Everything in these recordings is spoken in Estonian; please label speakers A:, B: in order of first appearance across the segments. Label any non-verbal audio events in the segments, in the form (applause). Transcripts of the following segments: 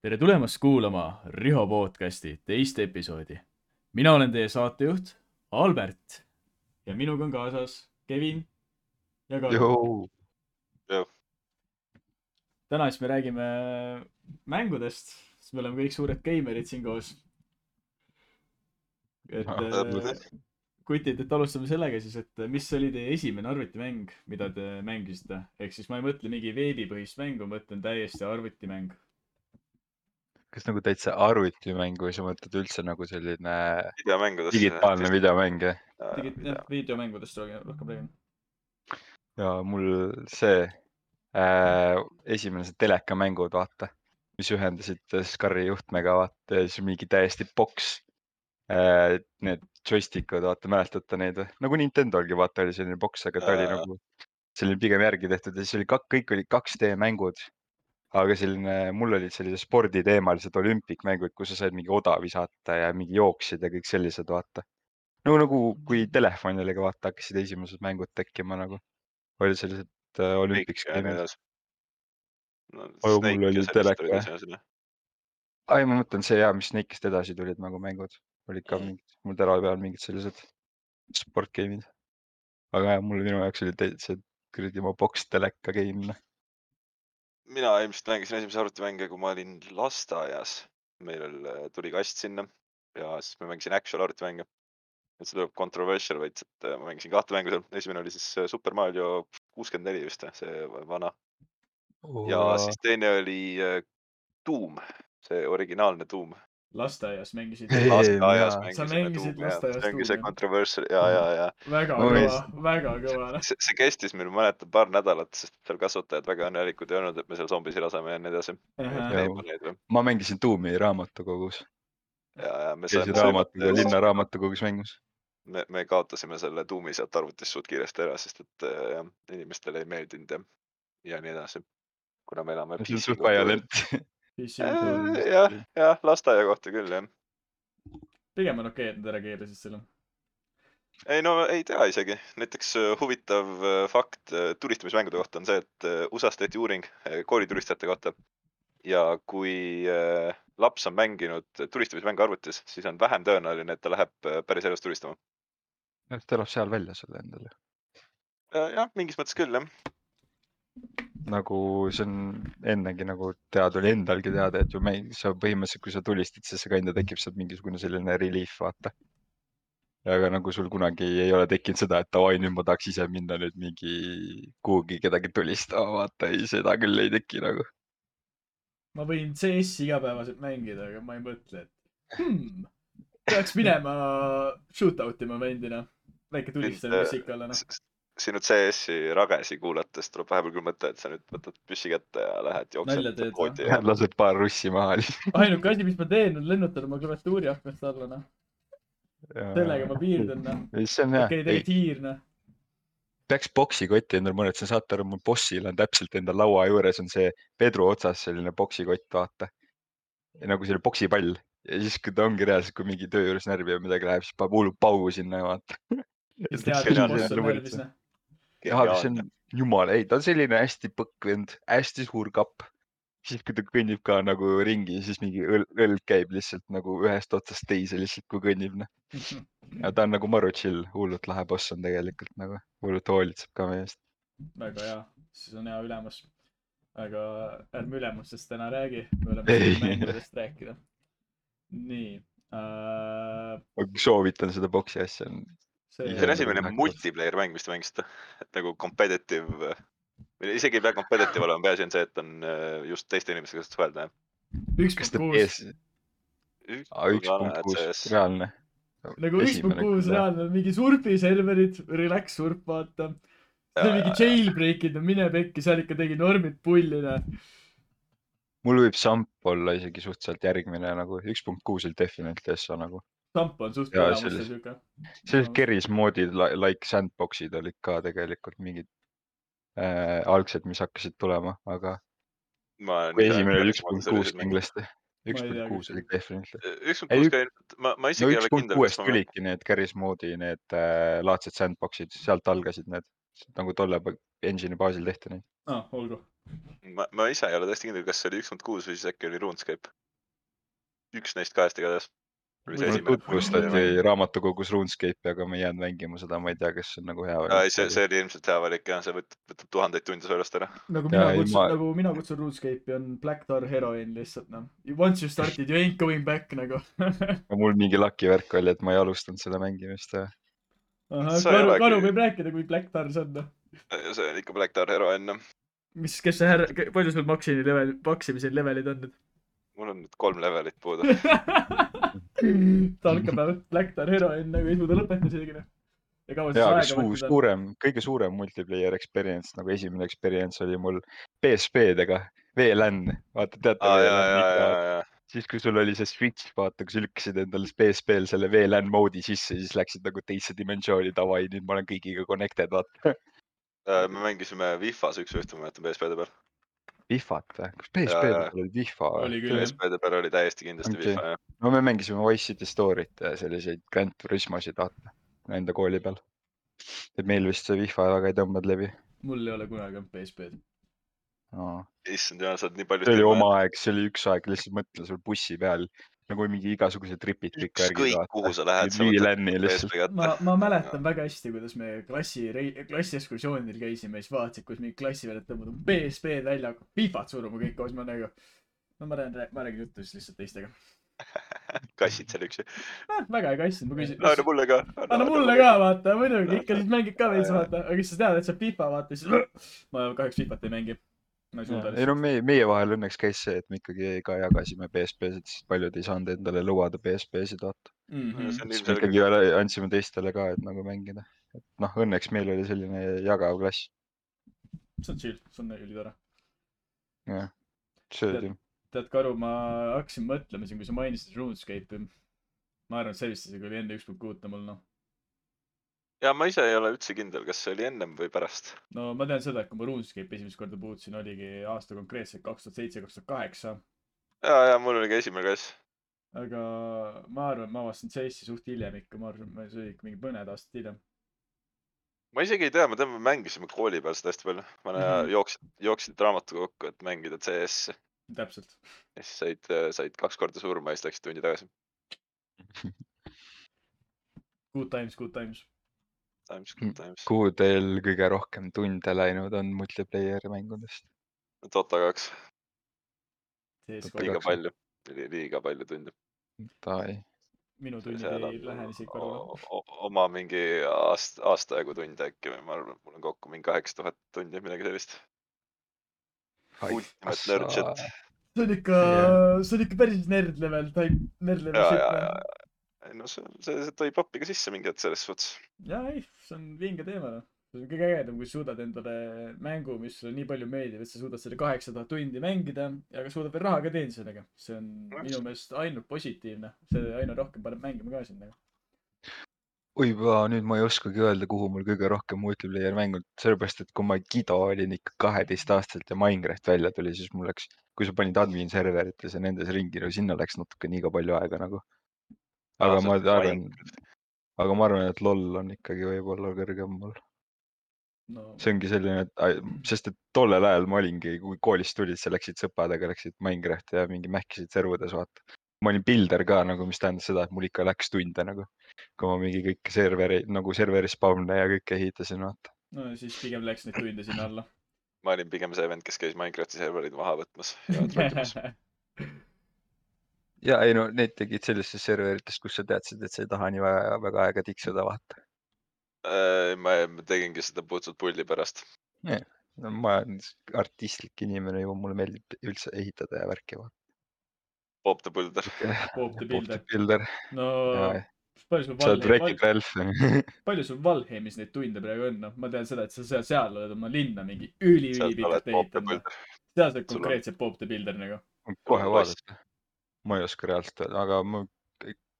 A: tere tulemast kuulama Riho podcasti teist episoodi. mina olen teie saatejuht Albert ja minuga on kaasas Kevin ja Karl. Täna siis me räägime mängudest, sest me oleme kõik suured geimerid siin koos. et
B: Ah,
A: äh, kutid, et alustame sellega siis, et mis oli teie esimene arvutimäng, mida te mängisite? ehk siis ma ei mõtle mingi veebipõhist mängu, ma mõtlen täiesti arvutimäng.
C: Kas nagu täitsa arvutimäng või sa mõtled üldse nagu selline
B: videomängudest.
C: digitaalne videomäng jah?
A: Digi-, jah, videomängudest rohkem rohkem räägin.
C: ja mul see äh, esimene see telekamängud vaata, mis ühendasid Scari juhtmega vaata ja siis mingi täiesti boks äh,. Need joystick'ud vaata, mäletate neid või? nagu Nintendo'lgi vaata oli selline boks, aga ta oli
B: Jaa.
C: nagu selline pigem järgi tehtud ja siis oli kak-, kõik olid 2D mängud. Aga selline, mul olid sellised sporditeemalised olümpikmängud, kus sa said mingi oda visata ja mingi jooksid ja kõik sellised vaata. no nagu kui telefonidega vaata hakkasid esimesed mängud tekkima nagu, olid sellised äh, olümpiks käinud. Aga mul oli teleka, ai, ma mõtlen see ja, mis Snake'ist edasi tulid nagu mängud, olid ka
B: Mm.
C: mingid, mul terava peal mingid sellised sportgame'id. aga jah, mul minu jaoks oli täitsa kuradi oma boks teleka game noh.
B: Mina ilmselt mängisin esimesi arvutimänge, kui ma olin lasteaias. meil oli- tuli kast sinna ja siis ma mängisin actual arvutimänge. et see tuleb controversial veits, et äh, ma mängisin kahte mängu seal, esimene oli siis äh, Super Mario kuuskümmend neli vist, see vana. ja siis teine oli äh, Doom, see originaalne Doom.
A: Lasteaias mängisid
B: lasteaias mängisime
A: mängisid
B: Doomi, jah.
A: lasteaias
B: see ongi see
A: Doomi,
B: controversial ja, ja, ja
A: väga
C: Ma
A: kõva väga kõva
B: see, see kestis meil, ma mäletan, paar nädalat, sest seal kasvatajad väga õnnelikud ei olnud, et me seal zombisid laseme ja nii edasi.
C: Ma mängisin Doomi raamatukogus,
B: ja, ja me
C: käisin
B: saime,
C: raamatukogu, linna raamatukogus mängus.
B: me, me kaotasime selle tuumi sealt arvutist suht kiiresti ära, sest et äh, jah, inimestele ei meeldinud ja, ja nii edasi. kuna me elame.
C: see on suht violent. (laughs)
B: jah, jah, lasteaia kohta küll jah.
A: pigem on okei, et nad ära keelasid selle.
B: ei no ei tea isegi, näiteks äh, huvitav äh, fakt äh, tulistamismängude kohta on see, et äh, USA-s tehti uuring äh, koolitulistajate kohta. ja kui äh, laps on mänginud tulistamismängu arvutis, siis on vähem tõenäoline, et ta läheb äh, päris elus tulistama.
C: ta elab seal väljas jälle endale.
B: jah, mingis mõttes küll jah.
C: Nagu see on ennegi nagu teada, oli endalgi teada, et ju me, sa põhimõtteliselt, kui sa tulistad, siis ega enda tekib sealt mingisugune selline relief, vaata. aga nagu sul kunagi ei ole tekkinud seda, et davai, nüüd ma tahaks ise minna nüüd mingi kuhugi kedagi tulistama, vaata ei, seda küll ei teki nagu.
A: ma võin CS-i igapäevaselt mängida, aga ma ei mõtle, et hmm, peaks minema shootout ima vendina. väike tulistaja võiks ikka olla noh.
B: Sinu CS-i ragesi kuulates tuleb vahepeal küll mõte, et sa nüüd võtad püssi kätte ja lähed jooksed poodi ja
C: lased paar russi maha lihtsalt.
A: ainuke asi, mis ma teen, on lennutada oma klaviatuuri aknast alla noh. sellega ma piirdun noh.
C: see on hea
A: okei, tegelikult hiir noh.
C: peaks boksikoti endale mõned, sa saate aru, mul bossil on täpselt enda laua juures on see vedru otsas selline boksikott, vaata. nagu selline boksipall ja siis, kui ta ongi reaalselt, kui mingi töö juures närvi või midagi läheb, siis paneb hullu paugu sinna ja vaata.
A: kes teab, et boss on närvis noh.
C: jah, aga see on jumala, ei, ta on selline hästi põkk vend, hästi suur kapp. siis, kui ta kõnnib ka nagu ringi, siis mingi õl-, õlg käib lihtsalt nagu ühest otsast teise lihtsalt, kui kõnnib, noh. ja ta on nagu maru chill, hullult lahe boss on tegelikult nagu, hullult hoolitseb ka meie eest.
A: väga hea, siis on hea ülemus. aga ärme ülemustest täna räägi, me oleme siin mängudest rääkida. nii äh,.
C: ma soovitan seda boksi asja, on
B: see on esimene multiplayer mäng, mis te mängisite, et nagu competitive, või isegi ei pea competitive olema, peaasi on see, et on äh, just teiste inimestega saad suhelda jah.
A: üks punkt kuus,
C: üks punkt kuus, reaalne.
A: nagu üks punkt kuus. reaalne, mingi surfiserverid, relax surf, vaata. see on mingi jailbreak'id, no mine pekki, seal ikka tegi normid pulli, noh.
C: mul võib Samp olla isegi suhteliselt järgmine nagu üks punkt kuus oli definitely SA nagu.
A: Samp on suht olemas see
C: selles-
A: siuke.
C: sellised keris moodid li- like sandbox'id olid ka tegelikult mingid äh, algsed, mis hakkasid tulema, aga kui esimene oli üks punkt kuus. kindlasti. üks
A: Ma ei
C: punkt kuus oli definitely.
B: üks punkt
C: Ei,
B: kuus ka, ma, ma
C: no
B: isegi ei
C: üks
B: ole
C: punkt
B: kindel,
C: kuuest
B: kas ma,
C: tulidki need keris moodi need äh, laadsed sandbox'id, sealt algasid need. nagu tolle engine'i baasil tehti neid.
A: aa ah,, olgu.
B: ma, ma ise ei ole täiesti kindel, kas see oli üks koma kuus või siis äkki oli RuneScape. üks neist kahest igatahes.
C: Tutvustati raamatukogus RuneScape'i, aga ma ei jäänud mängima seda, ma ei tea, kas see on nagu hea
B: ei, see, see oli ilmselt hea valik jah, see võtab, võtab tuhandeid tunde su elust ära.
A: nagu mina kutsun
C: ma-
A: nagu mina kutsun RuneScape'i on Black Tar Heroin lihtsalt noh. Once you started you ain't going back nagu. (laughs)
C: mul mingi lucky värk oli, et ma ei alustanud selle mängimist
A: Karu, Karu võib rääkida, kui Black Tar see on noh.
B: see on ikka Black Tar Hero enne.
A: mis, kes see härra, palju sul maksini level, maksimise levelid on nüüd?
B: mul on nüüd kolm levelit puudu. (laughs)
A: ta algab ainult Black Tar Heroin nagu ei suuda lõpetada isegi noh. ja kaua siis
C: aga
A: aega
C: suu-,
A: on?
C: suurem, kõige suurem multiplayer experience nagu esimene experience oli mul PSP-dega, VLAN, vaata teate
B: aa, ja, ja,
C: VLAN-i
B: ja, ja.
C: siis kui sul oli see switch, vaata, kui sa lükkasid endale PSP-l selle VLAN moodi sisse, siis läksid nagu teise dimensiooni davai, nüüd ma olen kõigiga connected, vaata.
B: Äh, me mängisime Wi-Fi-s üks-ühte, ma mäletan PSP-de peal.
C: Wi-Fi-t või? kas PSP-l
B: jaa.
C: oli
A: Oli
C: või?
B: PSP-de peal oli täiesti kindlasti
C: Okei.
B: Wi-Fi jah.
C: no me mängisime Wise City Story't ja selliseid Grand Turismosid, vaata, enda kooli peal. et meil vist see Wi-Fi väga ei tõmmanud läbi
A: mul ei ole kunagi olnud PSP-d.
C: no..
B: issand jumal, sa oled nii palju.
C: see oli oma aeg, see oli üks aeg, lihtsalt mõtle sul bussi peal nagu mingi igasugused tripid kõik
B: ükskõik kuhu sa lähed, võtad
C: lihtsalt
A: ma ma mäletan väga hästi, kuidas me klassi, klassiekskursioonil käisime, siis vaatasid, kuidas mingi klassivennad tõmbavad PSP-d välja, FIFA-t suruma kõik koos, ma nagu. no ma räägin, ma räägin juttu siis lihtsalt teistega (laughs)
B: kassid seal üksi.
A: ah,. väga äge asja, ma küsin.
B: anna mulle ka.
A: anna mulle ka, vaata, muidugi, ikka siis mängid ka veits, vaata, aga kas sa tead, et sa FIFA vaata, siis ma kahjuks FIFA-t ei mängi. Ma ei suuda
C: ei no meie, meie vahel õnneks käis see, et me ikkagi ka jagasime PSP-sid, sest paljud ei saanud endale lubada PSP-sid, vaata.
A: mm.
B: see on
C: siis me
B: ilmselge
C: ikkagi. andsime teistele ka, et nagu mängida. et noh, õnneks meil oli selline jagav klass.
A: see on chill, see on ülitore.
C: jah, see
A: Tead-
C: oli,
A: tead, Karu, ma hakkasin mõtlema siin, kui sa mainisid RuneScape'i. ma arvan, et see vist isegi oli enne üks punkt kuute mul, noh.
B: Ja ma ise ei ole üldse kindel, kas see oli ennem või pärast.
A: no ma tean seda, et kui ma RuneScape'i esimest korda puutusin, oligi aasta konkreetselt kaks tuhat seitse, kaks tuhat kaheksa.
B: ja, ja mul oli ka esimene klass.
A: aga ma arvan, et ma avastasin CS-i suht hiljem ikka, ma arvan, see oli ikka mingi mõned aastad hiljem.
B: ma isegi ei tea, ma tean, me mängisime kooli peal seda hästi palju. ma mm -hmm. jooksid, jooksid raamatuga kokku, et mängida CS-i.
A: täpselt.
B: ja siis said, said kaks korda surma ja siis läksid tundi tagasi.
A: Good times, good times.
B: Times, good times.
C: kuhu teil kõige rohkem tunde läinud on multiplayer mängudest?
B: Dota kaks, liiga palju, liiga palju tunde.
C: Davai,
A: minu tunnid ei lähe isegi
B: o- oma mingi aasta, aasta jagu tunde äkki või ma arvan, et mul on kokku mingi kaheksa tuhat tundi, midagi sellist. Ultimate nerd shit.
A: see on ikka
C: Jah.,
A: see on ikka päris nerd level, type, nerd level
B: ja,
A: shit
B: ja, ja
A: noh.,
B: ei no see, see, see tohib appi ka sisse mingi hetk selles suhtes.
A: ja ei, see on vinge teema noh. see on kõige ägedam, kui suudad endale mängu, mis sulle nii palju meeldib, et sa suudad selle kaheksa tuhat tundi mängida ja ka suudad veel raha ka teenida sellega. see on
B: Jah.
A: minu meelest ainult positiivne, see aina rohkem paneb mängima ka sind nagu.
C: oi, nüüd ma ei oskagi öelda, kuhu mul kõige rohkem multiplayer mängud, sellepärast et kui ma Gido olin ikka kaheteistaastaselt ja Minecraft välja tuli, siis mul läks, kui sa panid admin serverites ja nendes ringi, no sinna läks natuke liiga palju aega nagu. Aga ma arvan, aga ma arvan, et LOL on ikkagi võib-olla kõrgem mul.
A: no
C: see ongi selline, et ai- sest et tollel ajal ma olingi, kui koolist tulid, sa läksid sõpradega, läksid Minecrafti ja mingi mähkisid servudes, vaata. ma olin builder ka nagu, mis tähendas seda, et mul ikka läks tunde nagu, kui ma mingi kõiki serveri nagu serveri spawn'e ja kõike ehitasin, vaata.
A: no siis pigem läks neid tunde sinna alla.
B: ma olin pigem see vend, kes käis Minecrafti serverid maha võtmas ja trollimas. (laughs)
C: ja ei no need tegid sellistes serverites, kus sa teadsid, et sa ei taha nii väga, väga aega tiksuda, vaata.
B: Ma ma tegingi seda puhtalt pulli pärast.
C: no ma olen artistlik inimene ju, mulle meeldib üldse ehitada ja värki, vaata.
B: Bob the Builder.
A: Bob the Builder. No
C: Jaa.
A: palju sul Valheim, (laughs) palju sul Valheimis neid tunde praegu on, noh, ma tean seda, et sa seal, seal oled oma linna mingi
B: Bob the
A: ehitanud. Seal sa oled konkreetselt Bob the Builder nagu.
C: kohe vaadata. Ma ei oska reaalselt öelda, aga ma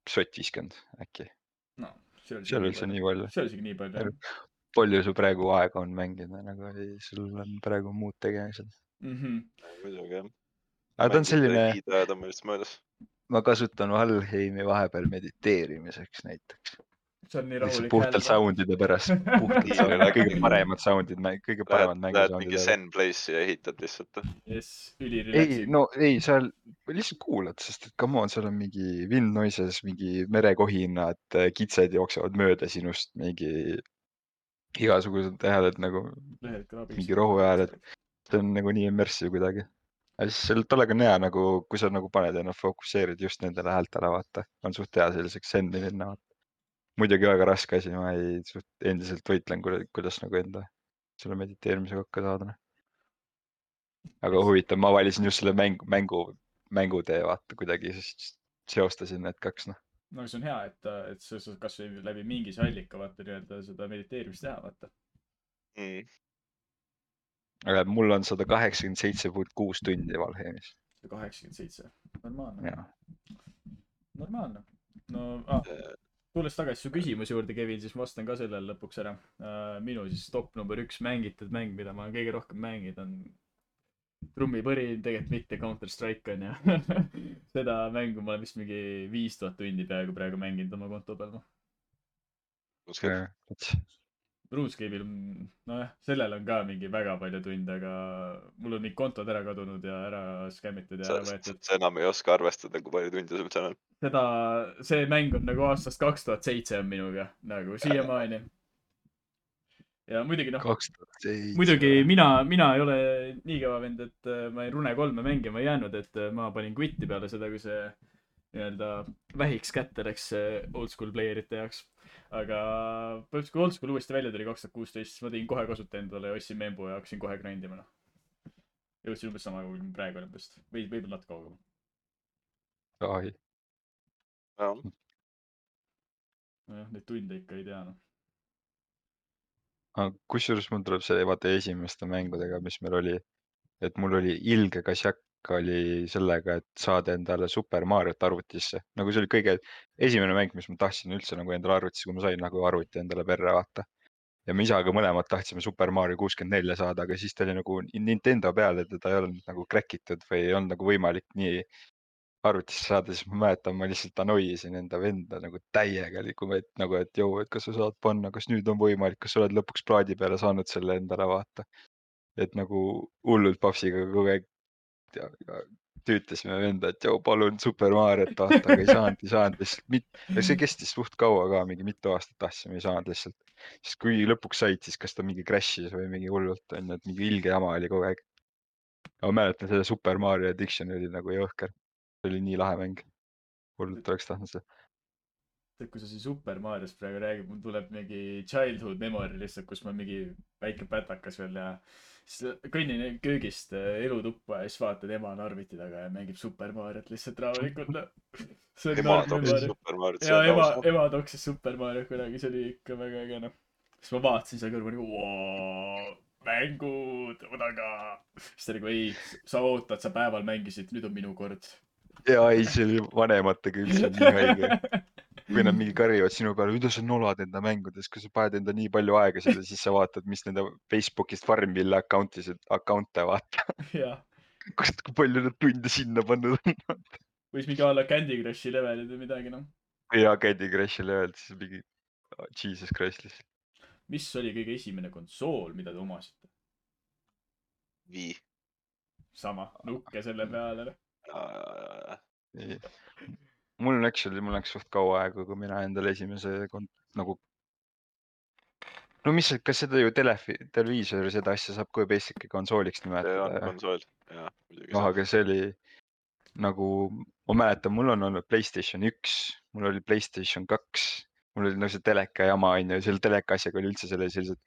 C: sott viiskümmend äkki.
A: no
C: seal üldse nii palju.
A: see oli isegi nii palju
C: Elu. palju sul praegu aega on mängida, nagu ei, sul on praegu muud tegemised.
A: mm. -hmm.
B: muidugi jah.
C: aga ta on selline,
B: giidajad on meil vist möödas.
C: ma kasutan Valheimi vahepeal mediteerimiseks näiteks.
A: See on nii
C: lihtsalt
A: rahulik
C: puhtalt
A: hääl.
C: sound'ide pärast, puhtalt sellele kõige (laughs) paremad sound'id, kõige
B: Lähed,
C: paremad
B: lähed
C: mängusound'id
B: mingi. Zen Place'i ja ehitad lihtsalt.
A: jess, üli
C: ei,
A: relaxing.
C: no ei, seal lihtsalt kuulad, sest et come on, seal on mingi wind noises, mingi merekohinad, kitsed jooksevad mööda sinust, mingi igasugused hääled nagu, mingi rohuhääled. see on nagu nii immersive kuidagi. ja siis selle tollega on hea nagu, kui sa nagu paned ennast, fokusseerid just nendele häältele, vaata, on suht hea selliseks zen'i minna. Muidugi väga raske asi, ma ei, endiselt võitlen, kuidas nagu enda selle mediteerimisega hakka saada. aga huvitav, ma valisin just selle mängu, mängu, mängutee, vaata kuidagi siis seostasin need kaks, noh.
A: no see on hea, et, et sa saad kasvõi läbi mingi see allika vaata nii-öelda seda mediteerimist teha, vaata.
B: Mm.
C: aga mul on sada kaheksakümmend seitse punkt kuus tundi Valheimis.
A: kaheksakümmend seitse, normaalne, normaalne. no ah,, tulles tagasi su küsimuse juurde, Kevin, siis ma vastan ka sellele lõpuks ära. minu siis top number üks mängitud mäng, mida ma olen kõige rohkem mänginud, on trummipõrin, tegelikult mitte Counter Strike on ju. (laughs) seda mängu ma olen vist mingi viis tuhat tundi peaaegu praegu mänginud oma konto peal, noh. RuneScape'il, nojah, sellel on ka mingi väga palju tunde, aga mul on kõik kontod ära kadunud ja ära skämmitud ja
B: sa
A: ära, võetud.
B: sa enam ei oska arvestada, kui palju tunde sul seal on.
A: seda, see mäng on nagu aastast kaks tuhat seitse on minuga nagu siiamaani. ja muidugi noh, muidugi mina, mina ei ole nii kõva vend, et äh, ma ei Rune kolme mängima ei jäänud, et äh, ma panin quit'i peale seda, kui see nii-öelda vähiks kätte läks äh, oldschool player'ite jaoks. Aga põhimõtteliselt, kui oldschool uuesti välja tuli kaks tuhat kuusteist, siis ma tegin kohe kasuta endale ja ostsin membu ja hakkasin kohe grind ima, noh. jõudsin umbes sama, kui ma praegu olen vist, või, võib-olla natuke kaugemal.
C: ai,
A: nojah, neid tunde ikka ei tea, noh.
C: kusjuures mul tuleb see, vaata esimeste mängudega, mis meil oli, et mul oli ilge kasjak oli sellega, et saada endale Super Mariot arvutisse, nagu see oli kõige esimene mäng, mis ma tahtsin üldse nagu endale arvutisse, kui ma sain nagu arvuti endale perre, vaata. ja me isaga mõlemad tahtsime Super Mario kuuskümmend nelja saada, aga siis ta oli nagu Nintendo peal ja teda ei olnud nagu crack itud või ei olnud nagu võimalik nii arvutisse saada, siis ma mäletan, ma lihtsalt annoyisin enda venda nagu täiega et nagu, et jõu, et kas sa saad panna, kas nüüd on võimalik, kas sa oled lõpuks plaadi peale saanud selle endale vaata. et nagu hullult papsiga kogu aeg ja, ja tüütasime venda, et jõu, palun Super Mariot vaata, aga ei saanud, ei saanud lihtsalt mit-, ja see kestis suht kaua ka, mingi mitu aastat tahtsime, ei saanud lihtsalt. siis kui lõpuks said, siis kas ta mingi crash'is või mingi hullult on ju, et mingi ilge jama oli kogu aeg. ma mäletan, selle Super Mario Addiction oli nagu jõhker. see oli nii lahe mäng. hullult oleks tahtnud seda.
A: tead, kui sa siin Super Mariost praegu räägid, mul tuleb mingi childhood memory lihtsalt, kus ma mingi väike pätakas veel ja siis kõnnin köögist äh, elutuppa ja siis vaatan, ema on arvuti taga ja mängib Super Mariot lihtsalt rahulikult. on
B: ema
A: memory.
B: Super Mariot,
A: ja ema ema toksis Super Mario kunagi, see oli ikka väga äge noh. siis ma vaatasin seal kõrval nagu mängud, odaga. siis ta nagu ei, sa ootad, sa päeval mängisid, nüüd on minu kord.
C: Ja ei, see oli vanematega üldse nii haige. kui nad mingi karjuvad sinu peale, mida sa nolad enda mängudes, kui sa paned enda nii palju aega sinna, siis sa vaatad, mis nende Facebookist Farmville account'is, account'e vaata. kust, kui palju nad tunde sinna pannud on.
A: või siis mingi a la Candy Crushi levelid või midagi noh.
C: ja Candy Crush'ile öeldi siis mingi, jesus christ lihtsalt.
A: mis oli kõige esimene konsool, mida te omasite?
B: Vii.
A: sama, nukke selle peale noh.
C: Mul on actually, mul läks suht kaua aega, kui mina endale esimese kon- nagu. no mis, kas seda ju telefi-, televiisori seda asja saab ka ju basic'i konsooliks
B: see on
C: nimetada?
B: konsool, muidugi
C: noh, aga see oli nagu, ma mäletan, mul on olnud Playstation üks, mul oli Playstation kaks, mul oli nagu see teleka jama on ju, selle teleka asjaga oli üldse selle sellised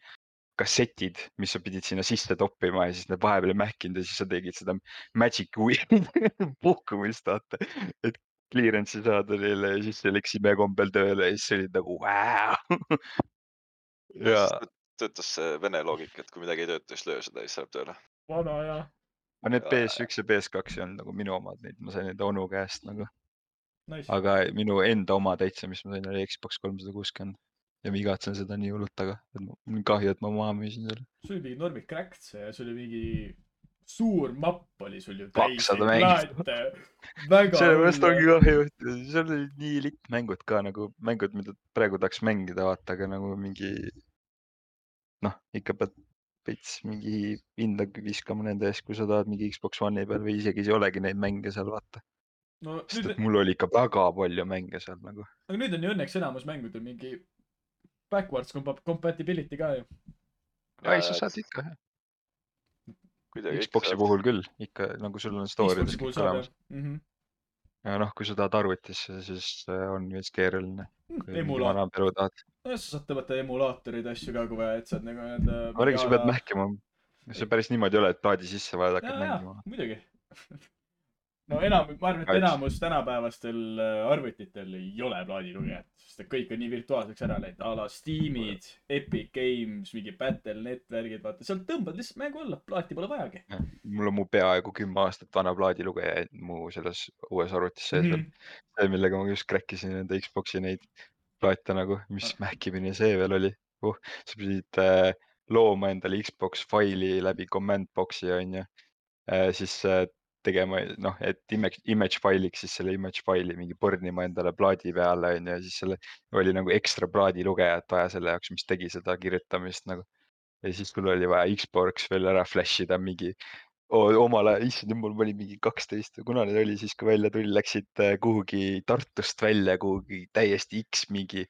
C: kassetid, mis sa pidid sinna sisse toppima ja siis need vahepeal ei mähkinud ja siis sa tegid seda magic (laughs) puhkumist vaata, et clearance'i saada neile ja siis see läks imekombel tööle ja siis olid nagu vau. ja,
B: töötas see vene loogika, et kui midagi ei tööta, siis löö seda ja siis läheb tööle.
A: vana ja.
C: aga need PS1 ja PS2 ei olnud nagu minu omad, neid ma sain enda onu käest nagu,
A: Nice.
C: aga minu enda oma täitsa, mis ma sain, oli Xbox kolmsada kuuskümmend ja ma igatsen seda nii hullult taga, et mul on kahju, et ma maha müüsin selle.
A: see oli mingi see ja see oli mingi suur mapp oli sul ju täis
C: 200
A: neid
C: mängust.
A: plaate. väga
C: sellepärast ongi kahju, et seal olid nii litt mängud ka nagu mängud, mida praegu tahaks mängida, vaata, aga nagu mingi noh, ikka pead veits mingi hinda viskama nende eest, kui sa tahad mingi Xbox One'i peal või isegi ei olegi neid mänge seal vaata.
A: no
C: sest
A: nüüd
C: et, mul oli ikka väga palju mänge seal nagu.
A: aga nüüd on ju õnneks enamus mängudel mingi backwards compa- compatibility ka ju.
C: ei, sa saad ikka jah. Xbox'i puhul küll ikka nagu sul on
A: puhul
C: kõik olemas.
A: Mhm.
C: ja noh, kui sa tahad arvutisse, siis äh, on veits keeruline. kui mingi
A: emulaat-,
C: vana peru tahad.
A: no sa saad tõmmata emulaatoreid ja asju ka, kui vaja, et saad nagu nii-öelda.
C: olegi, sa pead. mähkima. see päris niimoodi ei ole, et plaadi sisse vajad, hakkad mängima.,
A: muidugi. (laughs) no enam, ma arvan, et enamus tänapäevastel äh, arvutitel ei ole plaadilugejat, sest et kõik on nii virtuaalseks ära läinud, a la Steamid, Epic Games, mingi Battle.net värgid, vaata, sealt tõmbad lihtsalt mängu alla, plaati pole vajagi.
C: mul on mu peaaegu kümme aastat vana plaadilugeja mu selles uues arvutis sees veel.
A: Mhm.
C: see, millega ma just crack isin enda Xbox'i neid plaate nagu, mis
A: Ah.
C: mähkimine see veel oli uh,. sa pidid äh, looma endale Xbox faili läbi command box'i onju äh,, siis äh, tegema noh, et image, image failiks siis selle image faili mingi pornima endale plaadi peale onju ja siis selle oli nagu ekstra plaadilugejat vaja selle jaoks, mis tegi seda kirjutamist nagu. ja siis sul oli vaja Xbox veel ära flash ida mingi omal ajal, issand jumal, ma olin mingi kaksteist või kuna see oli siis, kui välja tuli, läksid äh, kuhugi Tartust välja kuhugi täiesti X mingi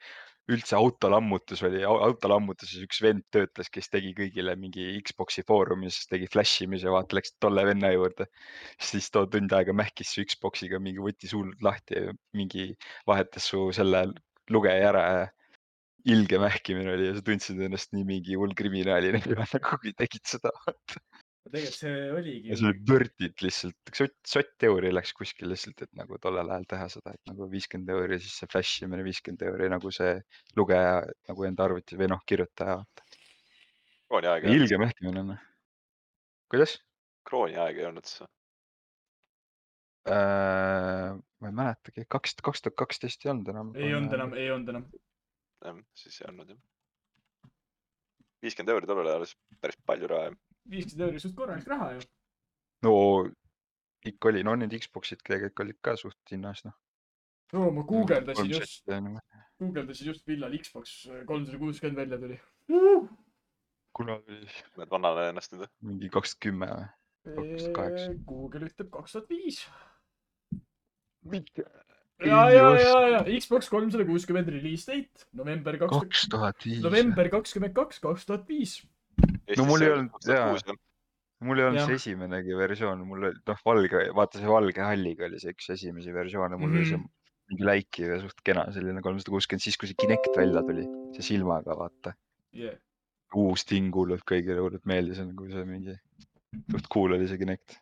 C: üldse autolammutus oli, autolammutuses üks vend töötas, kes tegi kõigile mingi Xbox'i foorumis, tegi flash imise, vaata läksid tolle venna juurde. siis too tund aega mähkis su Xbox'iga mingi võttis hullult lahti mingi vahetas su selle lugeja ära ja ilge mähkimine oli ja sa tundsid ennast nii mingi hull kriminaalina (laughs) nagu kui tegid seda.
A: Tegelikult see oligi
C: ja see oli pördid lihtsalt, sott, sott euri läks kuskil lihtsalt, et nagu tollel ajal teha seda, et nagu viiskümmend euri, siis see flash imine viiskümmend euri nagu see lugeja nagu enda arvuti või noh, kirjutaja.
B: krooni aeg
C: ilge mähkimine on. kuidas
B: krooni aeg ei olnud see.
C: äh,? ma ei mäletagi, kaks, kaks tuhat kaksteist ei olnud enam.
A: ei olnud enam, ei olnud enam.
B: jah, siis ei olnud jah. viiskümmend euri tollel ajal oli päris palju raha jah.
A: Viiskümmend euri suht korralik raha ju.
C: no ikka oli, no need Xbox'id tegelikult olid ka suht hinnas noh.
A: no ma guugeldasin just,
C: just.
A: guugeldasin just, millal Xbox kolmsada kuuskümmend välja tuli.
C: kuna oli
B: Need vanane ennast nüüd.
C: mingi kaks tuhat kümme või? 2008.
A: Google ütleb kaks tuhat viis.
C: mitte.
A: ja, ja, ja, ja Xbox kolmsada kuuskümmend release date november kaks,
C: kaks tuhat viis.
A: november kakskümmend kaks, kaks tuhat viis.
C: No mul ei olnud- jaa. mul ei olnud see esimenegi versioon, mul oli noh, valge, vaata see valge halliga oli see üks esimesi versioone, mul oli see
A: Mhm.
C: mingi läikiv ja suht kena selline kolmsada kuuskümmend, siis kui see Kinect välja tuli, see silmaga vaata,
A: Yeah.
C: uus ting hullult kõigile hullult meeldis, nagu see mingi suht cool oli see Kinect.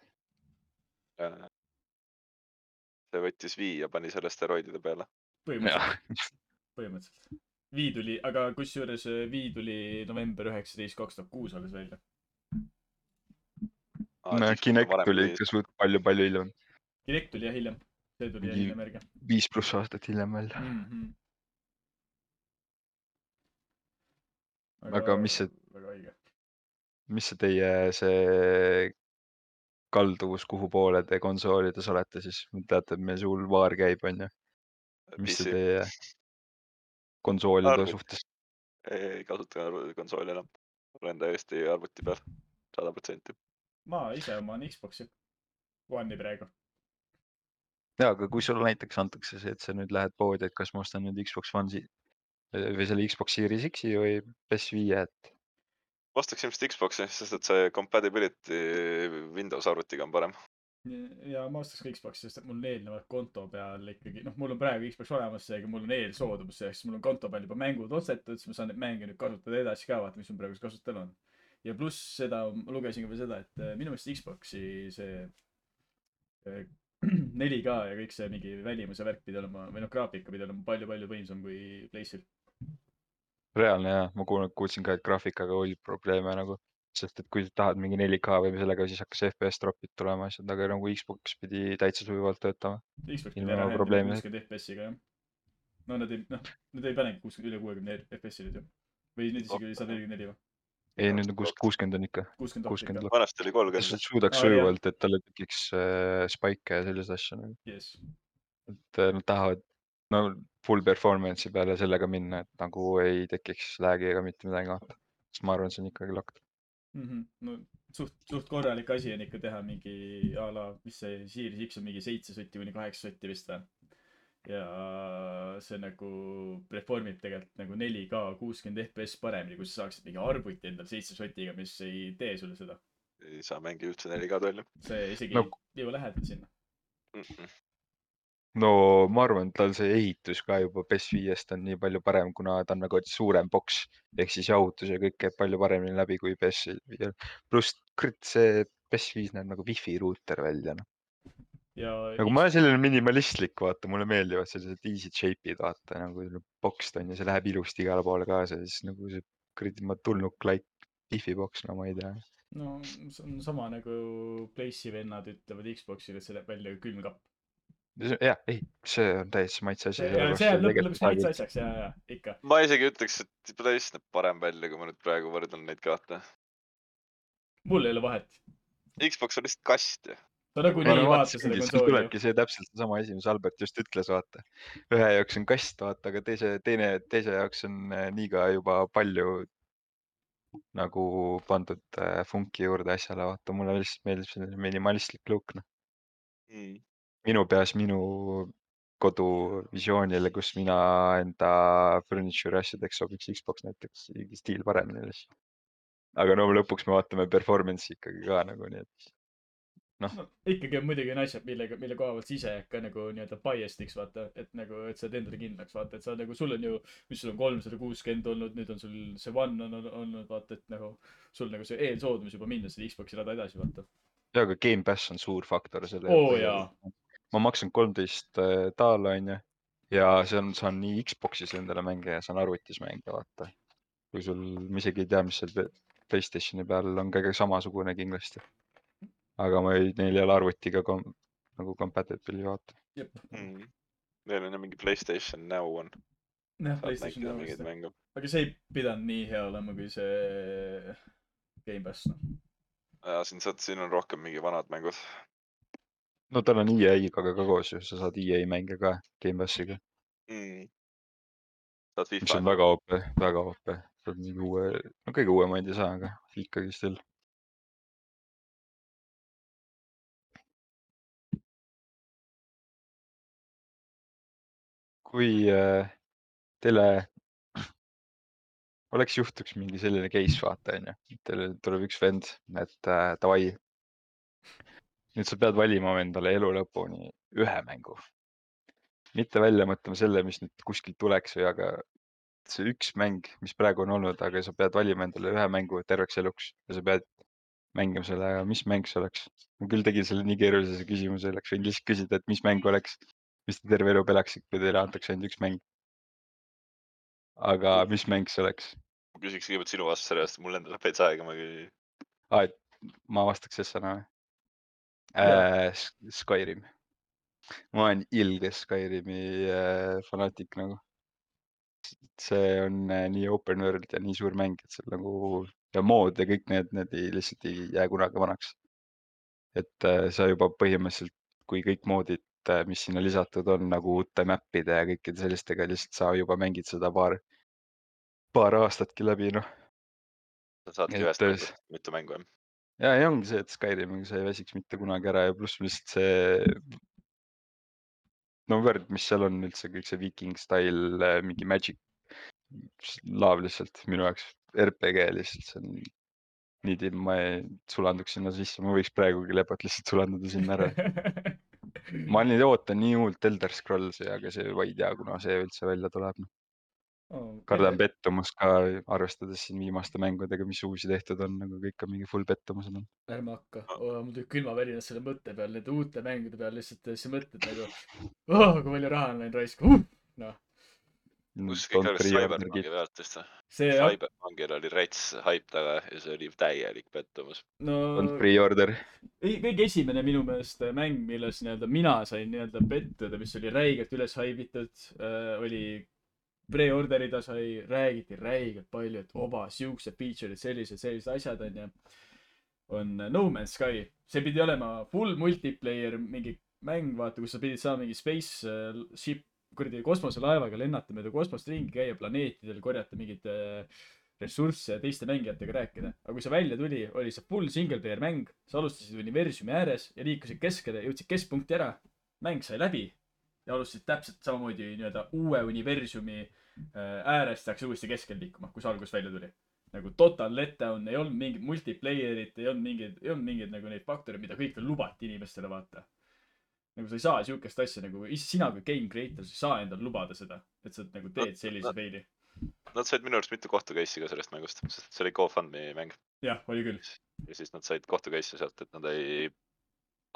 B: see võttis vii ja pani selle steroidide peale.
A: põhimõtteliselt, põhimõtteliselt. Wii tuli, aga kusjuures äh, Wii tuli november üheksateist, kaks tuhat kuus alles välja.
C: no Kinect tuli ikka suht palju-palju hiljem,
A: Direct tuli jah hiljem, see tuli jah hiljem järgi
C: viis pluss aastat hiljem välja.
A: mm. -hmm.
C: Aga mis see-
A: väga õige.
C: mis see teie see kalduvus, kuhu poole te konsoolides olete siis, teate, et meil see hull waar käib, onju. mis see teie konsoolide
B: Arvut.
C: suhtes,
B: ei kasuta konsooli enam. olen täiesti arvuti peal, sada protsenti.
A: ma ise oman Xbox'i One'i praegu.
C: jaa, aga kui sulle näiteks antakse see, et sa nüüd lähed poodi, et kas ma ostan nüüd Xbox One'i või selle Xbox Series X-i või PS5-e, et
B: ostaks ilmselt Xbox'i, sest et see compatibility Windows arvutiga on parem.
A: Ja ma ostaks ka Xbox'i, sest et mul on eelnevalt konto peal ikkagi, noh, mul on praegu Xbox olemas, seega mul on eelsoodumus selleks, mul on konto peal juba mängud ostetud, siis ma saan neid mänge nüüd kasutada edasi ka, vaata, mis mul praegu kasutusel on. ja pluss seda, ma lugesin ka veel seda, et äh, minu meelest Xbox'i see äh, (clears throat) 4K ja kõik see mingi välimuse värk pidi olema, või noh, graafika pidi olema palju-palju võimsam kui PlayStation.
C: reaalne jaa, ma kuulnud, kuulsin ka, et graafikaga oli probleeme nagu, sest et kui sa tahad mingi 4K või sellega, siis hakkas FPS tropid tulema asjad, aga nagu Xbox pidi täitsa sujuvalt töötama.
A: Xbox
C: Ilma
A: pidi ära
C: probleemideta.
A: kuuskümmend FPS-iga jah. no nad ei, noh, nad ei panegi kuuskümmend, üle kuuekümne FPS-i nüüd ju. või nüüd isegi oli sada nelikümmend neli või?
C: ei, nüüd on kuus-, kuuskümmend on ikka,
A: kuuskümmend
B: vanasti oli kolmkümmend.
C: suudaks
A: Aa, jah.
C: sujuvalt, et talle tekiks äh, spike'e ja selliseid asju nagu,
A: jess.
C: et äh, nad tahavad no full performance'i peale sellega minna, et nagu ei tekiks lag'i ega mitte midagi, sest ma arvan, see on ikkagi locked.
A: Mhm. no suht, suht korralik asi on ikka teha mingi a la, mis see Series X on mingi seitse sotti kuni kaheksa sotti vist või. ja see nagu perform ib tegelikult nagu 4K kuuskümmend FPS paremini, kui sa saaksid mingi arvuti endal seitse sotiga, mis ei tee sulle seda.
B: ei saa mängida üldse 4K-d välja
A: see isegi
C: No-
A: ei jõua lähedale sinna.
B: mm. -mm.
C: No ma arvan, et tal see ehitus ka juba PS5-st on nii palju parem, kuna ta on nagu suurem boks ehk siis jahutus ja kõik käib palju paremini läbi kui PS5-l. pluss kurat, see PS5 näeb nagu wifi ruuter välja, noh.
A: ja
C: nagu ma olen selline minimalistlik, vaata, mulle meeldivad sellised easy shape'id, vaata nagu boks on ja see läheb ilusti igale poole kaasa siis nagu see kuradi ma tulnuk like wifi boks, no ma ei tea.
A: no see on sama nagu Place'i vennad ütlevad Xbox'ile, et see näeb välja kui külmkapp.
C: jah, ei, see on täiesti maitse asi.
A: see jääb lõpp, lõpuks maitse asjaks ja, ja ikka.
B: ma isegi ütleks, et Playstation näeb parem välja, kui ma nüüd praegu võrdlen neid kahte.
A: mul ei ole vahet.
B: Xbox on lihtsalt kast ju.
A: sa nagunii ei vaata seda
C: siis
A: konsooli
C: tulebki see täpselt seesama asi, mis Albert just ütles, vaata. ühe jaoks on kast, vaata, aga teise, teine, teise jaoks on äh, nii ka juba palju nagu pandud äh, funki juurde asjale, vaata, mulle lihtsalt meeldib selline minimalistlik look, noh.
B: Mm.
C: Minu peas, minu koduvisioonile, kus mina enda furniture asjadeks sobiks Xbox näiteks stiil paremini lihtsalt. aga no lõpuks me vaatame performance'i ikkagi ka nagu nii, et
A: no ikkagi on muidugi on asjad, millega, mille koha pealt sa ise ka nagu nii-öelda biased'iks vaata, et nagu, et sa oled endale kindlaks vaata, et sa nagu, sul on ju, mis sul on kolmsada kuuskümmend olnud, nüüd on sul see One on olnud vaata, et nagu sul nagu see eelsoodmus juba minna selle Xbox'i rada edasi vaata.
C: ja aga Gamepass on suur faktor selle
A: Oo, jaa..
C: Ma maksan kolmteist daala onju ja see on, saan nii Xbox'is endale mänge ja saan arvutis mänge vaata. kui sul, ma isegi ei tea, mis seal Play- Playstationi peal on kõige samasugune kindlasti. aga ma ei, neil ei ole arvutiga kom, nagu compatible vaata.
A: jep.
B: Mm. Neil on ju mingi Playstation Now on,
A: jah, PlayStation
B: mingeid
A: vist, aga see ei pidanud nii hea olema kui see Gamepass noh.
B: ja siin saad, siin on rohkem mingi vanad mängud.
C: No tal on EA-ga ka koos ju, sa saad EA mänge ka Gamepassiga,
B: mm.. saad
C: mis
B: FIFA
C: on. väga OP, väga OP. saad mingi uue, no kõige uuemaid ei saa, aga ikkagi still. kui äh, teile (clears throat) oleks, juhtuks mingi selline case, vaata onju, teile tuleb üks vend, et äh, davai. Nüüd sa pead valima endale elu lõpuni ühe mängu. mitte välja mõtlema selle, mis nüüd kuskilt tuleks või, aga see üks mäng, mis praegu on olnud, aga sa pead valima endale ühe mängu terveks eluks ja sa pead mängima selle, mis mäng see oleks? ma küll tegin selle nii keerulise küsimuse, oleks võinud lihtsalt küsida, et mis mäng oleks, mis te terve elu pelaksite, kui teile antakse ainult üks mäng. aga mis mäng see oleks?
B: ma küsiks kõigepealt sinu vastust selle eest, mul endal läheb veits aega, ma ei.
C: aa, et ma vastaks Sessana või. äh,? Skyrim. ma olen ilge Skyrimi äh, fanaatik nagu. see on äh, nii open world ja nii suur mäng, et seal nagu ja mood ja kõik need, need ei, lihtsalt ei jää kunagi vanaks. et äh, sa juba põhimõtteliselt, kui kõik moodid, mis sinna lisatud on nagu uute mäppide ja kõikide sellistega, lihtsalt sa juba mängid seda paar, paar aastatki läbi, noh.
B: sa saadki ühest
C: äh,
B: mängust mitu mängu jah?
C: ja, ja ongi see, et Skyrimiga sa ei väsiks mitte kunagi ära ja pluss lihtsalt see. no värd, mis seal on üldse kõik see viiking style, mingi magic. laav lihtsalt minu jaoks RPG lihtsalt, see on nii timm, ma ei sulanduks sinna sisse, ma võiks praegugi lebalt lihtsalt sulanduda sinna ära. ma (laughs) nüüd ootan nii hullult Elder Scrollsi, aga see, ma ei tea, kuna see üldse välja tuleb. kardan. pettumust ka, arvestades siin viimaste mängudega, mis uusi tehtud on, nagu kõik on mingi full pettumused on.
A: ärme hakka oh,, mul tuli külmavärinad selle mõtte peal, nende uute mängude peal lihtsalt sa mõtled nagu oh,, kui palju raha on läinud raisku uh!. noh,
B: kus kõik algas Cyberpunki vist või?
A: see jah,
B: Cyberpunkil oli rets haip taga ja see oli täielik pettumus.
A: no
C: on pre-order.
A: ei- kõige esimene minu meelest mäng, milles nii-öelda mina sain nii-öelda pettuda, mis oli räigelt üles haibitud äh,, oli pre-order'i ta sai, räägiti räigelt palju, et oba, siuksed feature'id, sellised, sellised asjad onju. on No Man's Sky, see pidi olema full multiplayer mingi mäng, vaata, kus sa pidid saama mingi space äh, ship, kuradi kosmoselaevaga lennata mööda kosmost ringi, käia planeetidel, korjata mingeid äh, ressursse ja teiste mängijatega rääkida. aga kui see välja tuli, oli see full single player mäng, sa alustasid universumi ääres ja liikusid keskele, jõudsid keskpunkti ära, mäng sai läbi ja alustasid täpselt samamoodi nii-öelda uue universumi äh, äärest läks uuesti keskele liikuma, kui see algus välja tuli. nagu total letdown, ei olnud mingit multiplayer'it, ei olnud mingeid, ei olnud mingeid nagu neid faktoreid, mida kõik veel lubati inimestele vaata. nagu sa ei saa siukest asja nagu, sina kui game creator, sa ei saa endale lubada seda, et sa nagu teed sellise faili.
B: Nad said minu arust mitu kohtu case'i ka sellest mängust, sest see oli GoFundMe mäng
A: jah, oli küll.
B: ja siis nad said kohtu case'i sealt, et nad ei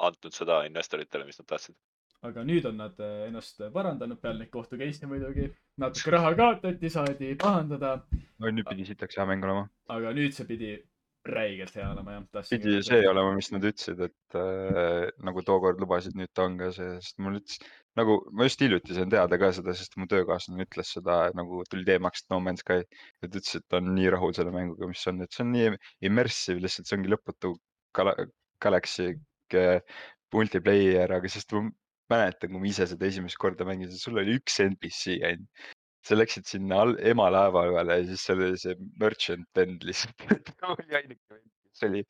B: andnud seda investoritele, mis nad tahtsid.
A: aga nüüd on nad äh, ennast parandanud peale neid kohtu case'e muidugi. Natuke raha kaotati, saadi pahandada,
C: no nüüd pidi sitaks hea mäng olema.
A: aga nüüd see pidi räigelt hea olema jah.
C: pidi see olema, mis nad ütlesid, et äh, nagu tookord lubasid, nüüd ta on ka see, sest mul ütles nagu ma just hiljuti sain teada ka seda, sest mu töökaaslane ütles seda nagu tuli teemaks No Man's Sky. et ütles, et ta on nii rahul selle mänguga, mis on, et see on nii immersive lihtsalt, see ongi lõputu gala- Galaxy multiplayer, aga sest mäletan, kui ma ise seda esimest korda mängisin, sul oli üks NPC ainult. sa läksid sinna ema laeva peale ja siis seal oli see merchant vend lihtsalt. (laughs) oli ainuke vend, kes oli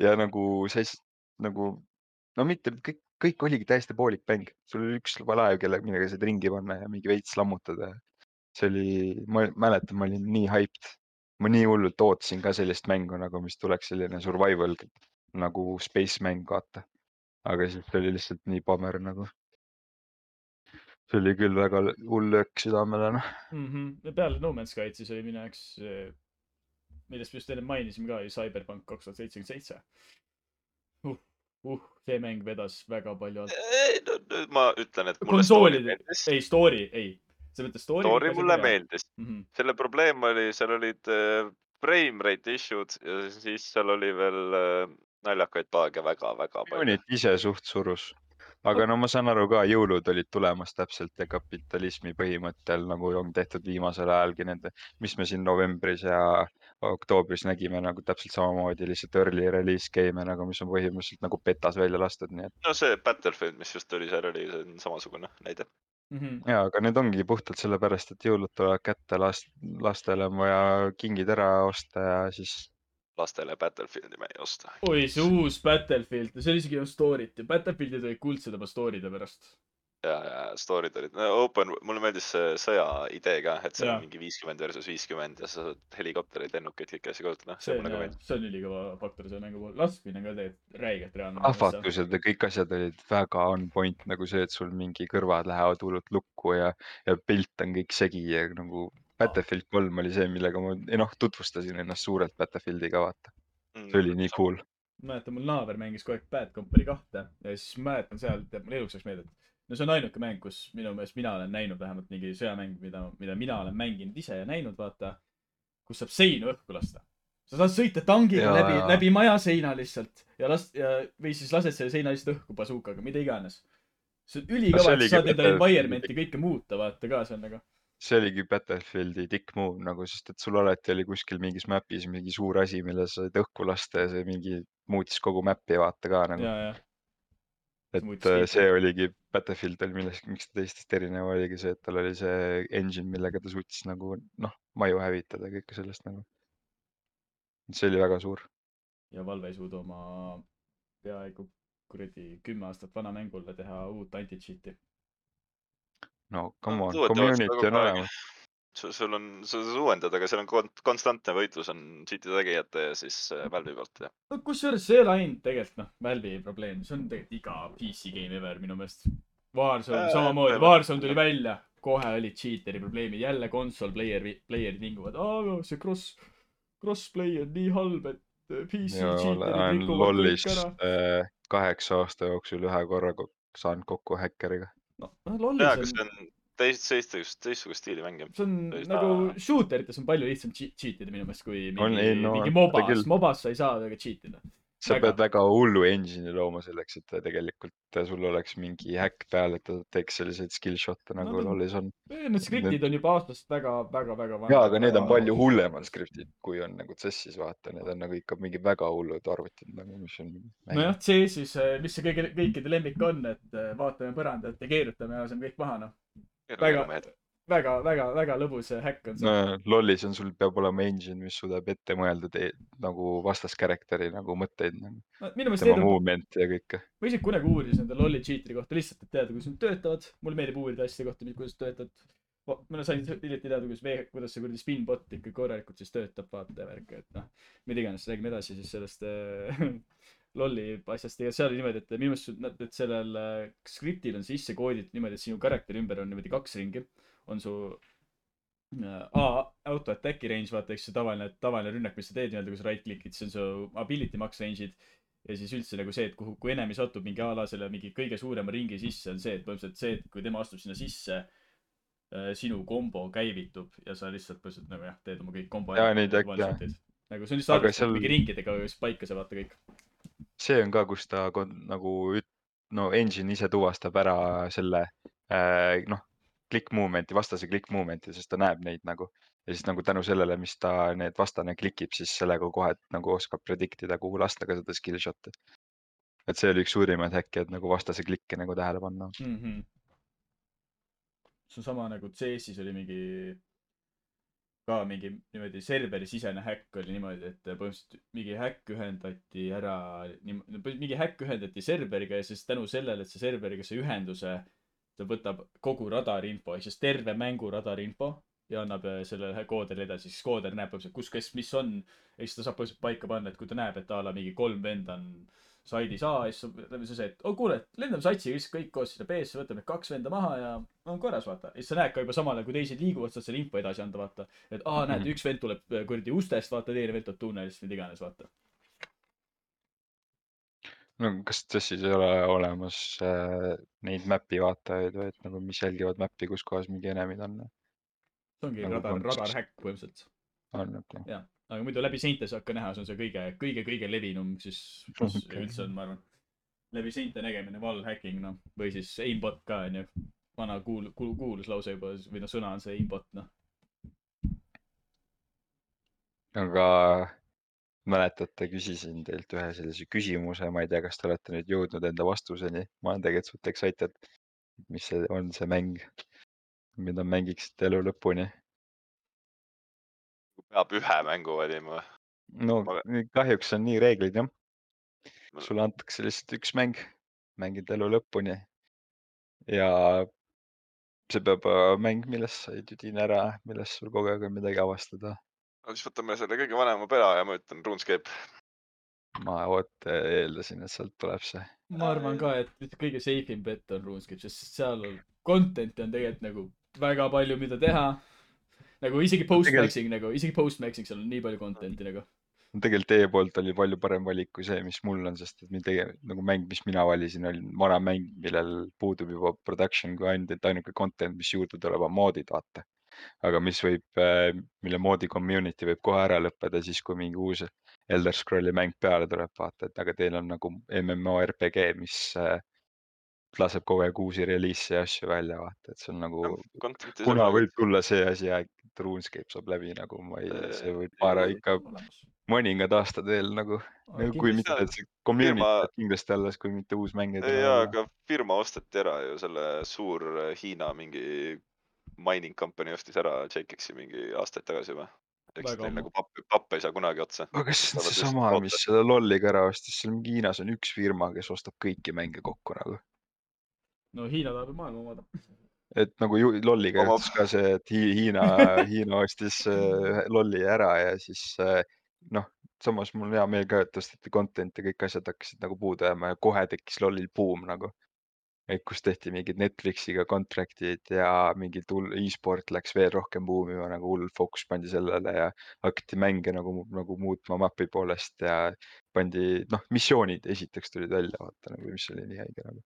C: ja nagu sa ei, s- nagu no mitte kõik, kõik oligi täiesti poolik mäng, sul oli üks laev, kelle, millega said ringi panna ja mingi veits lammutada. see oli, ma mäletan, ma olin nii hyped, ma nii hullult ootasin ka sellist mängu nagu, mis tuleks selline survival nagu space mäng, vaata. Aga siis see oli lihtsalt nii pamer nagu. see oli küll väga hull löök südamele, noh.
A: mm. -hmm. peale No Man's Sky'd siis oli minu jaoks, millest me just enne mainisime ka, oli Cyberpunk kaks tuhat seitsekümmend seitse. uh, uh, see mäng vedas väga palju alt.
B: no nüüd ma ütlen, et
A: konsoolide, ei story, ei. sa mõtled story?
B: story mulle meeldis,
A: mm. -hmm.
B: selle probleem oli, seal olid äh, frame rate issue'd ja siis seal oli veel äh, naljakaid paage väga-väga palju.
C: Unit ise suht surus. aga no ma saan aru ka, jõulud olid tulemas täpselt ja kapitalismi põhimõttel nagu on tehtud viimasel ajalgi nende, mis me siin novembris ja oktoobris nägime nagu täpselt samamoodi lihtsalt early release game'e nagu, mis on põhimõtteliselt nagu betas välja lastud, nii et
B: no see Battlefield, mis just oli, seal oli, see on samasugune näide.
A: Mm -hmm.
C: ja, aga need ongi puhtalt sellepärast, et jõulud tulevad kätte, last, lastele on vaja kingid ära osta ja siis
B: lastele Battlefieldi me ei osta.
A: oi, see uus Battlefield, seal isegi ei olnud story't ja Battlefieldid olid kuldsed oma story'de pärast.
B: ja, ja story'd olid no, open, mulle meeldis see sõja idee ka, et seal
A: Jaa.
B: on mingi viiskümmend versus viiskümmend ja sa saad helikoptereid, lennukeid, kõiki asju kasutada.
A: see
B: see
A: on
B: mulle ka meeldis.,
A: see on ülikõva faktor selle mängu puhul. laskmine ka tegelikult räigelt reaalne.
C: ahvatlused ja kõik asjad olid väga on point nagu see, et sul mingi kõrvad lähevad hullult lukku ja, ja pilt on kõik segi ja nagu Battlefield kolm oli see, millega ma, noh, tutvustasin ennast suurelt Battlefieldiga, vaata.
B: Mm,
C: see oli nii cool.
A: mäletan, mul naaber mängis kogu aeg Bad Company kahte ja siis mäletan seal, tead mul eluks meelde, et no see on ainuke mäng, kus minu meelest mina olen näinud vähemalt mingi sõjamäng, mida, mida mina olen mänginud ise ja näinud, vaata. kus saab seinu õhku lasta. sa saad sõita tangiga
C: Jaa,
A: läbi, läbi maja seina lihtsalt ja last- ja, või siis lased selle seina lihtsalt õhku bazookaga, mida iganes. see on ülikõva, et sa saad enda
C: Battlefieldi-
A: environment'i kõike muuta, vaata ka, see on nagu.
C: See oligi Battlefieldi dick move nagu, sest et sul alati oli kuskil mingis map'is mingi suur asi, mille sa said õhku lasta ja see mingi muutis kogu map'i vaata ka nagu. et
A: muutis
C: see oligi Battlefield oli millest, miks ta teistest erinev oligi see, et tal oli see engine, millega ta suutis nagu noh, maju hävitada ja kõike sellest nagu. see oli väga suur.
A: ja Valve ei suuda oma peaaegu kuradi kümme aastat vana mängule teha uut anti-cheat'i.
C: No come on,
B: tulevad
C: community
B: kogu
C: on olemas.
B: sul, on, sa saad uuendada, aga seal on kon- konstantne võitlus on cheat'i tegijate ja siis äh, Valve'i poolt ja
A: no kusjuures see ei ole ainult tegelikult noh, Valve'i probleem, see on tegelikult iga PC game ever minu meelest. Warzone
B: Äh,
A: samamoodi. Warzone tuli välja, kohe olid cheater'i probleemid, jälle konsol player, player'id vinguvad, aa see cross, crossplay on nii halb, et äh, PC cheater'id rikuvad kõik ära.
C: äh, kaheksa aasta jooksul ühe korra ko- saanud kokku häkkeriga.
A: noh, noh
B: jaa,
A: LOL-is
B: aga
A: on
B: see on teist, teistsugust, teistsugust stiili mäng jah.
A: see on
B: Ei
A: nagu
B: saa-
A: shooter ites on palju lihtsam cheat, ida minu meelest kui
C: On,
A: mingi
C: ei,, no
A: mingi mobas mobas sa ei saa väga cheat ida.
C: Sa
A: Väga.
C: pead väga hullu engine'i looma selleks, et ta tegelikult sul oleks mingi häkk peal, et ta teeks selliseid skill shot'e
A: No
C: nagu
A: ta-
C: LoL'is on.
A: Need skriptid on juba aastast väga, väga, väga vanad.
C: jaa, aga need on palju hullemad skriptid, kui on nagu CS-is vaata, need on nagu ikka mingi väga hullud arvutid nagu, mis on.
A: nojah, CS-is, mis see kõige, kõikide lemmik on, et äh, vaatame põrandat ja keerutame ja laseme kõik maha, noh. väga, väga, väga, väga lõbus häkk on see
C: no LoL'is on sul peab olema engine, mis suudab ette mõelda te, nagu vastaskarakteri nagu mõtteid nagu,,
A: no,.
C: tema
A: need on,
C: movement ja kõike.
A: ma isegi kunagi uurisin nende lolli cheater'i kohta lihtsalt, et teada, kuidas nad töötavad. mulle meeldib uurida asjade kohta, kuidas töötavad. ma sain hiljuti teada, kuidas kuidas see kuradi spinbot ikka korralikult siis töötab, vaata ja värk, et noh. mida iganes, räägime edasi siis sellest äh, (laughs) lolli asjast ja seal oli niimoodi, et minu meelest, et sellel äh, skriptil on sisse kooditud niimoodi, et sinu karakteri ümber on niimoodi kaks ringi. On su äh, A auto attack'i range, vaata, eks see tavaline, tavaline rünnak, mis sa teed nii-öelda, kui sa right click'id, see on su ability max range'id. ja siis üldse nagu see, et kuhu, kui enemy satub mingi a la selle mingi kõige suurema ringi sisse, on see, et põhimõtteliselt see, et kui tema astub sinna sisse, sinu kombo käivitub ja sa lihtsalt põhimõtteliselt nagu jah, teed oma kõik kombo.
C: Jaa, neid äkki, jah.
A: nagu see on lihtsalt arvestatud
C: seal-
A: mingi ringidega paika see vaata kõik.
C: see on ka, kus ta nagu üt- no engine ise tuvastab ära selle äh, noh, click movement'i, vastase click movement'i, sest ta näeb neid nagu ja siis nagu tänu sellele, mis ta need vastane klikib, siis sellega kohe nagu oskab predict ida, kuhu lasta ka seda skill shot'i. et see oli üks suurimaid häkke, et nagu vastase klikke nagu tähele panna.
A: mm. -hmm. see on sama nagu CS-is oli mingi, ka mingi niimoodi serveri sisene häkk oli niimoodi, et põhimõtteliselt mingi häkk ühendati ära, mingi häkk ühendati serveriga ja siis tänu sellele, et see serveriga see ühenduse, ta võtab kogu radari info ehk siis terve mängu radari info ja annab äh, sellele kooderile edasi, siis kooder näeb põhimõtteliselt, kus, kes, mis on. ja siis ta saab põhimõtteliselt paika panna, et kui ta näeb, et a la mingi kolm venda on saidis A siis see see, et oh kuule, lendame satsiga lihtsalt kõik koos sinna B-sse, võtame kaks venda maha ja on korras, vaata. ja siis sa näed ka juba samal ajal, kui teised liiguvad, saad selle info edasi anda, vaata. et aa, näed,
C: Mhm.
A: üks vend tuleb äh, kuradi ustest, vaata, teine vend tuleb tunnelist, mida iganes, vaata.
C: No kas TES-is ei ole olemas äh, neid mäpi vaatajaid või et nagu, mis jälgivad mäppi, kus kohas mingi enemid on?
A: see ongi
C: Nagu
A: radar,
C: on-
A: radarhäkk põhimõtteliselt.
C: on okei okay..
A: jah, aga muidu läbi seinte saab ka näha, see on see kõige, kõige, kõige levinum siis, mis (laughs)
C: Okei.
A: üldse on, ma arvan. läbi seinte nägemine, wall hacking, noh, või siis aimbot ka, onju. vana kuul-, kuul-, kuulus lause juba või noh, sõna on see aimbot, noh.
C: aga mäletate, küsisin teilt ühe sellise küsimuse, ma ei tea, kas te olete nüüd jõudnud enda vastuseni, ma olen tegelikult suht excited. mis see on, see mäng, mida mängiksite elu lõpuni?
B: peab ühe mängu valima.
C: no
B: Ma-
C: kahjuks on nii reeglid jah sulle antakse lihtsalt üks mäng, mängid elu lõpuni. ja see peab olema mäng, milles sa ei tüdine ära, milles sul kogu aeg on midagi avastada.
B: No siis võtame selle kõige vanema pea ja ma ütlen RuneScape.
C: ma vot eeldasin, et sealt tuleb see.
A: ma arvan ka, et kõige safe im bet on RuneScape, sest seal on content'i on tegelikult nagu väga palju, mida teha. nagu isegi post-maxing nagu, isegi post-maxing, seal on nii palju content'i nagu.
C: tegelikult teie poolt oli palju parem valik kui see, mis mul on, sest et mind tege- nagu mäng, mis mina valisin, oli vana mäng, millel puudub juba production kui ainult ainuke content, mis juurde tuleb, on moodid, vaata. Aga mis võib, mille moodi community võib kohe ära lõppeda siis, kui mingi uus Elder Scrolli mäng peale tuleb, vaata, et aga teil on nagu MMORPG, mis äh, laseb kogu aeg uusi reliise ja asju välja, vaata, et see on nagu kuna võib tulla see asi, et RuneScape saab läbi nagu ma ei, see
B: Äh,
C: võib para ikka mõningad aastad veel nagu, kui mitte, et see community
B: firma-
C: kindlasti alles, kui mitte uus mäng ei tule välja.
B: aga firma osteti ära ju, selle suur äh, Hiina mingi mining company ostis ära JKX-i mingi aastaid tagasi juba. eks neil nagu papp, papp ei saa kunagi otsa.
C: aga kas see on seesama, mis selle lolliga ära ostis, seal Hiinas on üks firma, kes ostab kõiki mänge kokku nagu.
A: no Hiina tahab ju maailma omada.
C: et nagu ju, lolliga juhtus ka see, et Hi- Hiina, Hiina ostis äh, lolli ära ja siis äh, noh, samas mul on hea meel ka, et tõsteti content'i, kõik asjad hakkasid nagu puudu jääma ja kohe tekkis lollil buum nagu. Et kus tehti mingid Netflixiga contract'id ja mingid hull e-sport läks veel rohkem buumima, nagu hull fookus pandi sellele ja hakati mänge nagu, nagu muutma mapi poolest ja pandi noh, missioonid esiteks tulid välja, vaata nagu, mis oli nii haige nagu.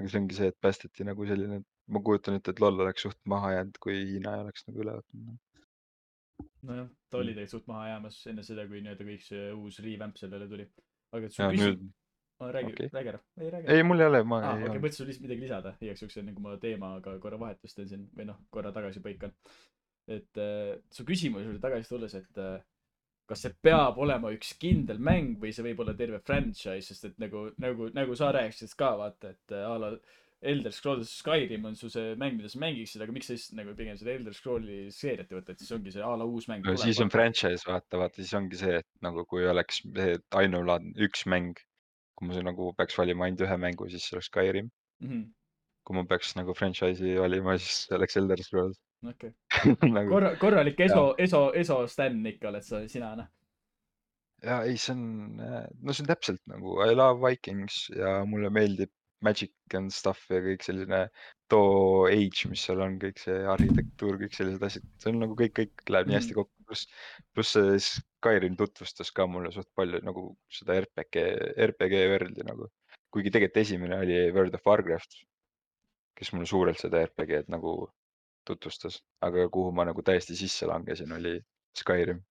C: aga see ongi see, et päästeti nagu selline, ma kujutan ette, et LOL oleks suht maha jäänud, kui Hiina ei oleks nagu üle võtnud.
A: nojah, ta oli tegelikult suht maha jäämas enne seda, kui nii-öelda kõik see uus revamp sellele tuli. aga su küsimus räägi
C: okei.
A: räägi ära. Ei räägi
C: ei, mul ei ole, ma
A: aa
C: ei
A: okei
C: ole.
A: mõtlesin lihtsalt midagi lisada igaks juhuks enne kui ma teemaga korra vahetust teen siin või noh korra tagasi põikan. Et äh, su küsimuse juurde tagasi tulles et äh, kas see peab olema üks kindel mäng või see võib olla terve franchise sest et nagu nagu nagu sa rääkisid ka vaata et äh, a la Elder Scrolls Skyrim on su see mäng mida sa mängiksid aga miks sa siis nagu pigem seda Elder Scrolli seeriat ei võta et siis ongi see a la uus mäng
C: no siis on franchise, vaata, vaata siis ongi see, et nagu kui oleks ainulaadne üks mäng, kui ma nagu peaks valima ainult ühe mängu, siis see oleks Skyrim.
A: mhmh
C: kui ma peaks nagu franchise'i valima, siis oleks Elder Scrolls.
A: Okei. (laughs)
C: Nagu
A: korra korralik eso eso eso Sten ikka oled sa sina noh.
C: Ja ei, see on, no see on täpselt nagu I love Vikings ja mulle meeldib Magic and stuff ja kõik selline too age, mis seal on, kõik see arhitektuur, kõik sellised asjad, see on nagu kõik, kõik läheb nii hästi
A: Mhm.
C: kokku, pluss, pluss see Skyrim tutvustas ka mulle suht palju nagu seda RPG, RPG world'i nagu. kuigi tegelikult esimene oli World of Warcraft, kes mulle suurelt seda RPG-d nagu tutvustas, aga kuhu ma nagu täiesti sisse langesin, oli Skyrim.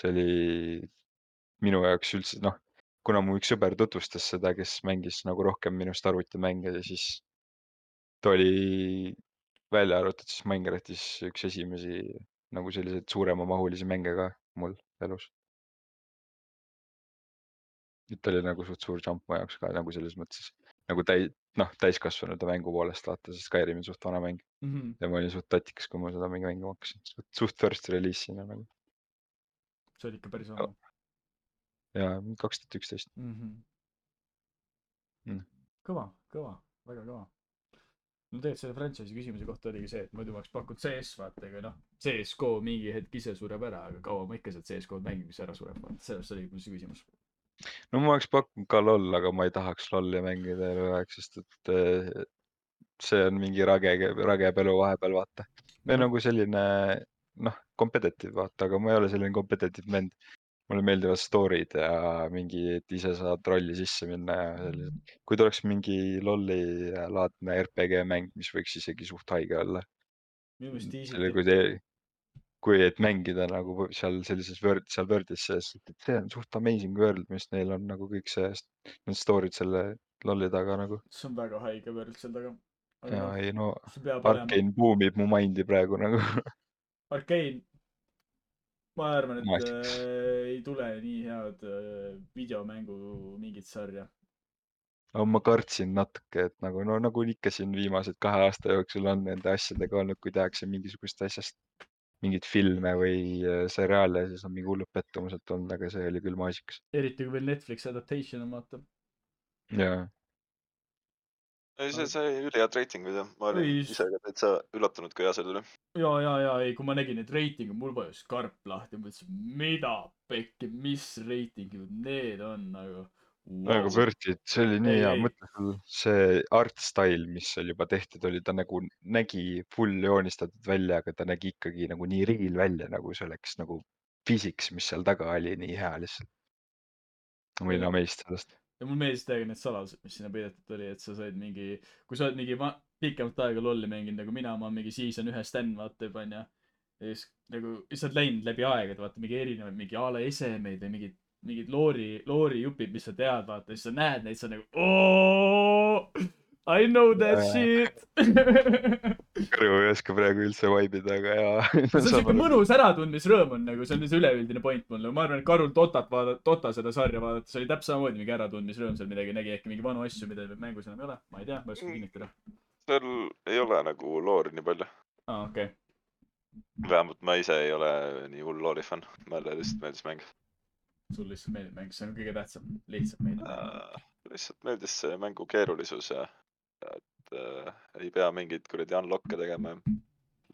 C: see oli minu jaoks üldse noh, kuna mu üks sõber tutvustas seda, kes mängis nagu rohkem minust arvutimänge siis ta oli välja arvatud siis Minecraftis üks esimesi nagu selliseid suuremamahulisi mänge ka mul elus. et oli nagu suht suur jump mu jaoks ka nagu selles mõttes nagu täi-, noh, täiskasvanute mängu poolest vaata, sest Skyrim on suht vana mäng.
A: Mhmh
C: ja ma olin suht tatikas, kui ma seda mingi mängima hakkasin, suht first release'ina nagu.
A: See oli ikka päris vana
C: ja kaks tuhat üksteist.
A: mhmh
C: Mm.
A: kõva kõva väga kõva no tegelikult selle franchise'i küsimuse kohta oligi see et muidu ma oleks pakkunud CS vaata aga noh CS-GO mingi hetk ise sureb ära aga kaua ma ikka sealt CS-GO-d mängin kui see ära sureb vaata sellest oligi mul see küsimus
C: no ma oleks pakkunud ka LOL, aga ma ei tahaks LOL-i mängida eluaeg aeg, sest et eh, see on mingi rage, rage pelu vahepeal vaata. või
A: No.
C: nagu selline noh, competitive vaata, aga ma ei ole selline competitive vend. Mulle meeldivad story'd ja mingi, et ise saad rolli sisse minna ja sellised. kui tuleks mingi LOL-i laadne RPG mäng, mis võiks isegi suht haige olla.
A: minu meelest
C: selle,
A: easy
C: kui te, kui, et mängida nagu seal sellises Word, seal Word'is sees, et see on suht amazing world, mis neil on nagu kõik see, need story'd selle LOL-i taga nagu.
A: see on väga haige võrd seal taga aga
C: ja
A: noh
C: ei no, Arkane buumib mu mind'i praegu nagu. (laughs)
A: Arcane ma arvan et
C: Maastik.
A: äh, ei tule nii head äh, videomängu mingit sarja
C: aga ma kartsin natuke, et nagu no nagu ikka siin viimased kahe aasta jooksul on nende asjadega olnud, kui tehakse mingisugust asjast mingeid filme või äh, seriaale, siis on mingi hullud pettumused tulnud, aga see oli küll maasikas.
A: eriti kui veel Netflix adaptation on vaata
C: jaa,
B: ei, see sai ülihead reitingud ja ma olin
A: Ei,
B: ise ka täitsa üllatunud, kui hea see tuli.
A: ja, ja, ja ei, kui ma nägin neid reitinguid, mul vajus karp lahti, mõtlesin, mida pekki, mis reitingud need on nagu
C: väga it, see oli nii
A: Ei,
C: hea, sul see art style, mis seal juba tehtud oli, ta nagu nägi full joonistatud välja, aga ta nägi ikkagi nagu nii real välja, nagu see oleks nagu physics, mis seal taga oli, nii hea lihtsalt. ma olin amazed sellest.
A: Ja mulle meeldisid täiega need saladused, mis sinna peidetud oli, et sa said mingi, kui sa oled mingi pikemat aega lolli mänginud nagu mina, ma olen mingi season ühe Sten vaata juba onju. ja siis nagu, sa oled läinud läbi aegade, vaata mingi erinevaid, mingi a la esemeid või mingid, mingid loori, loori jupid, mis sa tead, vaata, siis sa näed neid, sa nagu oo, I know that shit.
C: kõrvu ei oska praegu üldse vaibida, aga jaa. (laughs)
A: see on siuke mõnus äratundmisrõõm on nagu, see on see üleüldine point mul, ma arvan, et Karul Totat vaadata, Tota seda sarja vaadates oli täpselt samamoodi mingi äratundmisrõõm seal midagi nägi äkki mingi vanu asju, mida mängus enam ei ole, ma ei tea, ma ei oska kinnitada.
B: seal ei ole nagu loori nii palju.
A: aa, okei.
B: vähemalt ma ise ei ole nii hull loori fänn, mulle lihtsalt meeldis mäng
A: sul lihtsalt meeldib mäng, see on kõige tähtsam, lihtsalt meeldib mäng.
B: äh,. lihtsalt meeldis see mängu keerulisus ja et äh, ei pea mingeid kuradi unlock'e tegema.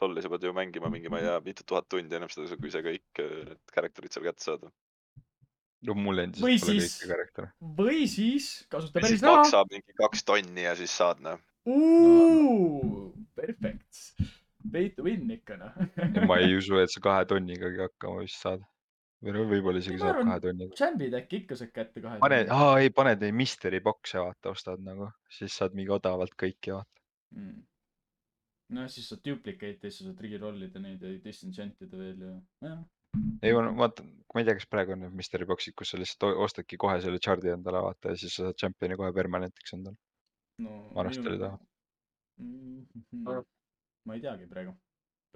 B: lolli sa pead ju mängima mingi, ma ei tea, mitu tuhat tundi ennem seda, kui sa kõik äh, need character'id seal kätte saad.
C: no mul endiselt pole
A: siis-
C: kõiki karaktere.
A: või siis kasuta päris raha.
B: maksab mingi kaks tonni ja siis saad noh.
A: Perfekt. Pay to win ikka noh.
C: ma ei (laughs) usu, et sa kahe tonnigagi hakkama vist saad. Või no võib-olla isegi
A: Ma
C: saad
A: arvan-
C: kahe tonniga.
A: Chambid äkki ikka saad kätte kahe.
C: pane, aa ei, paned neid mystery box'e vaata, ostad nagu, siis saad mingi odavalt kõiki vaata.
A: mm.. noh, siis saad duplicate'e ja siis saad reroll ida neid ja disenchant ida veel ja, jah.
C: ei ma vaatan, ma ei tea, kas praegu on need mystery box'id, kus sa lihtsalt ostadki kohe selle chart'i endale vaata ja siis sa saad championi kohe permanentiks endale.
A: no
C: et oli taha.
A: mm. ma ei teagi praegu.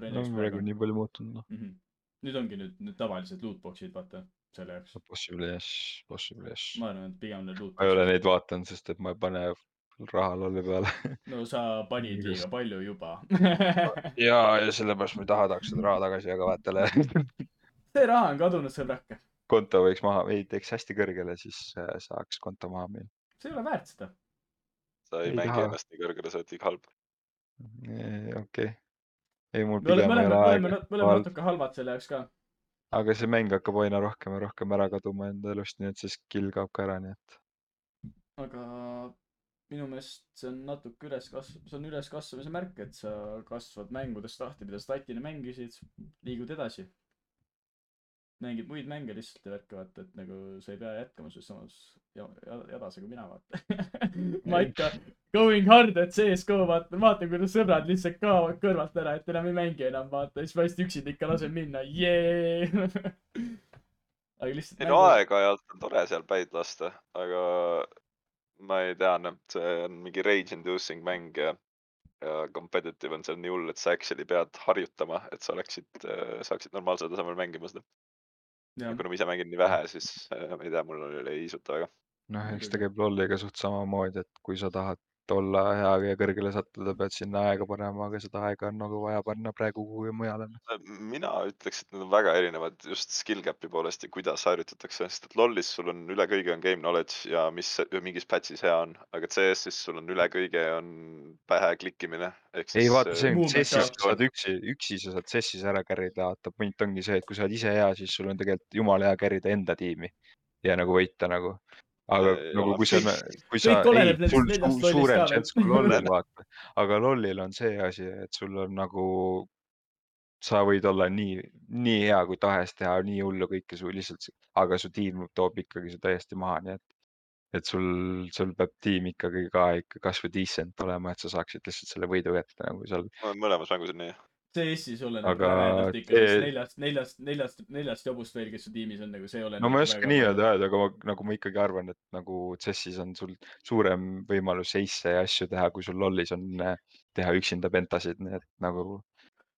C: no praegu on nii palju muutunud noh.
A: mm. -hmm. Nüüd ongi nüüd need tavalised lootbox'id, vaata, selle jaoks.
C: Possibly yes, possibly yes.
A: ma arvan, et pigem need
C: ma ei ole
A: lootbox'id.
C: neid vaadanud, sest et ma ei pane raha lolli peale. (laughs)
A: no sa panid
C: Just.
A: liiga palju juba (laughs)
C: ja, ja sellepärast ma ei taha, tahaks seda raha tagasi jagavajatele. (laughs)
A: see raha on kadunud, sõbrake.
C: konto võiks maha, ei teeks hästi kõrgele, siis äh, saaks konto maha müüa.
A: see ei ole väärt seda.
B: sa ei
C: Ei
B: mängi
C: taha.
B: ennast nii kõrgele, sa oled liiga halb.
C: okei. ei, mul pigem ei ole aega
A: me oleme. natuke halvad selle jaoks ka.
C: aga see mäng hakkab aina rohkem ja rohkem ära kaduma enda elust, nii et see skill kaob ka ära, nii et
A: aga minu meelest see on natuke üleskasv-, see on üleskasvamise märk, et sa kasvad mängudest lahti, mida sa tatina mängisid, liigud edasi. Mängid muid mänge lihtsalt ja värki vaata, et nagu sa ei pea jätkama selles samas ja- ja- jadas nagu mina vaata. (laughs) ma ikka going hard at CS-GO vaatan, vaatan kuidas sõbrad lihtsalt kaovad kõrvalt ära, et enam ei mängi enam vaata, siis ma lihtsalt üksinda ikka lasen minna, jee. (laughs) aga lihtsalt.
B: ei no aeg-ajalt on tore seal päid lasta, aga ma ei tea, noh, see on mingi rage inducing mäng ja, ja competitive on seal nii hull, et sa actually pead harjutama, et sa oleksid, saaksid normaalsel tasemel mängima seda.
A: jah,
B: kuna ma ise mängin nii vähe, siis äh, ma ei tea, mul ei isuta väga.
C: noh, eks ta käib lolliga suht samamoodi, et kui sa tahad olla hea ja kõrgele sattuda, pead sinna aega panema, aga seda aega on nagu vaja panna praegu kuhugi mujale.
B: mina ütleks, et need on väga erinevad just skill cap'i poolest ja kuidas harjutatakse, sest et LoL'is sul on üle kõige on game knowledge ja mis mingis patch'is hea on, aga CS-is sul on üle kõige on pähe klikkimine.
C: ei vaata, see on
A: Movement
C: CS-is sa saad üksi, üksi sa saad CS-is ära carry da, vaata point ongi see, et kui sa oled ise hea, siis sul on tegelikult jumala hea carry da enda tiimi ja nagu võita nagu. Aga
B: Ei
C: nagu kui sa, kui sa, ei, sul su, suurem chance kui LoL-il (laughs) vaata, aga LoL-il on see asi, et sul on nagu, sa võid olla nii, nii hea kui tahes teha nii hullu kõike su lihtsalt, aga su tiim toob ikkagi su täiesti maha, nii et, et sul, sul peab tiim ikkagi ka ikka kasvõi decent olema, et sa saaksid lihtsalt selle võidu kätte nagu seal.
B: mõlemas mängus on nii.
A: CS-is oleneb
C: Aga
A: rämedalt ikka
C: see-
A: see... neljast, neljast, neljast, neljast jobust veel, kes su tiimis on nagu see oleneb.
C: no ma ei oska nii öelda. öelda, aga ma nagu ma ikkagi arvan, et nagu CES-is on sul suurem võimalus ace ja asju teha, kui sul LoL-is on äh, teha üksinda pentasid, nii et nagu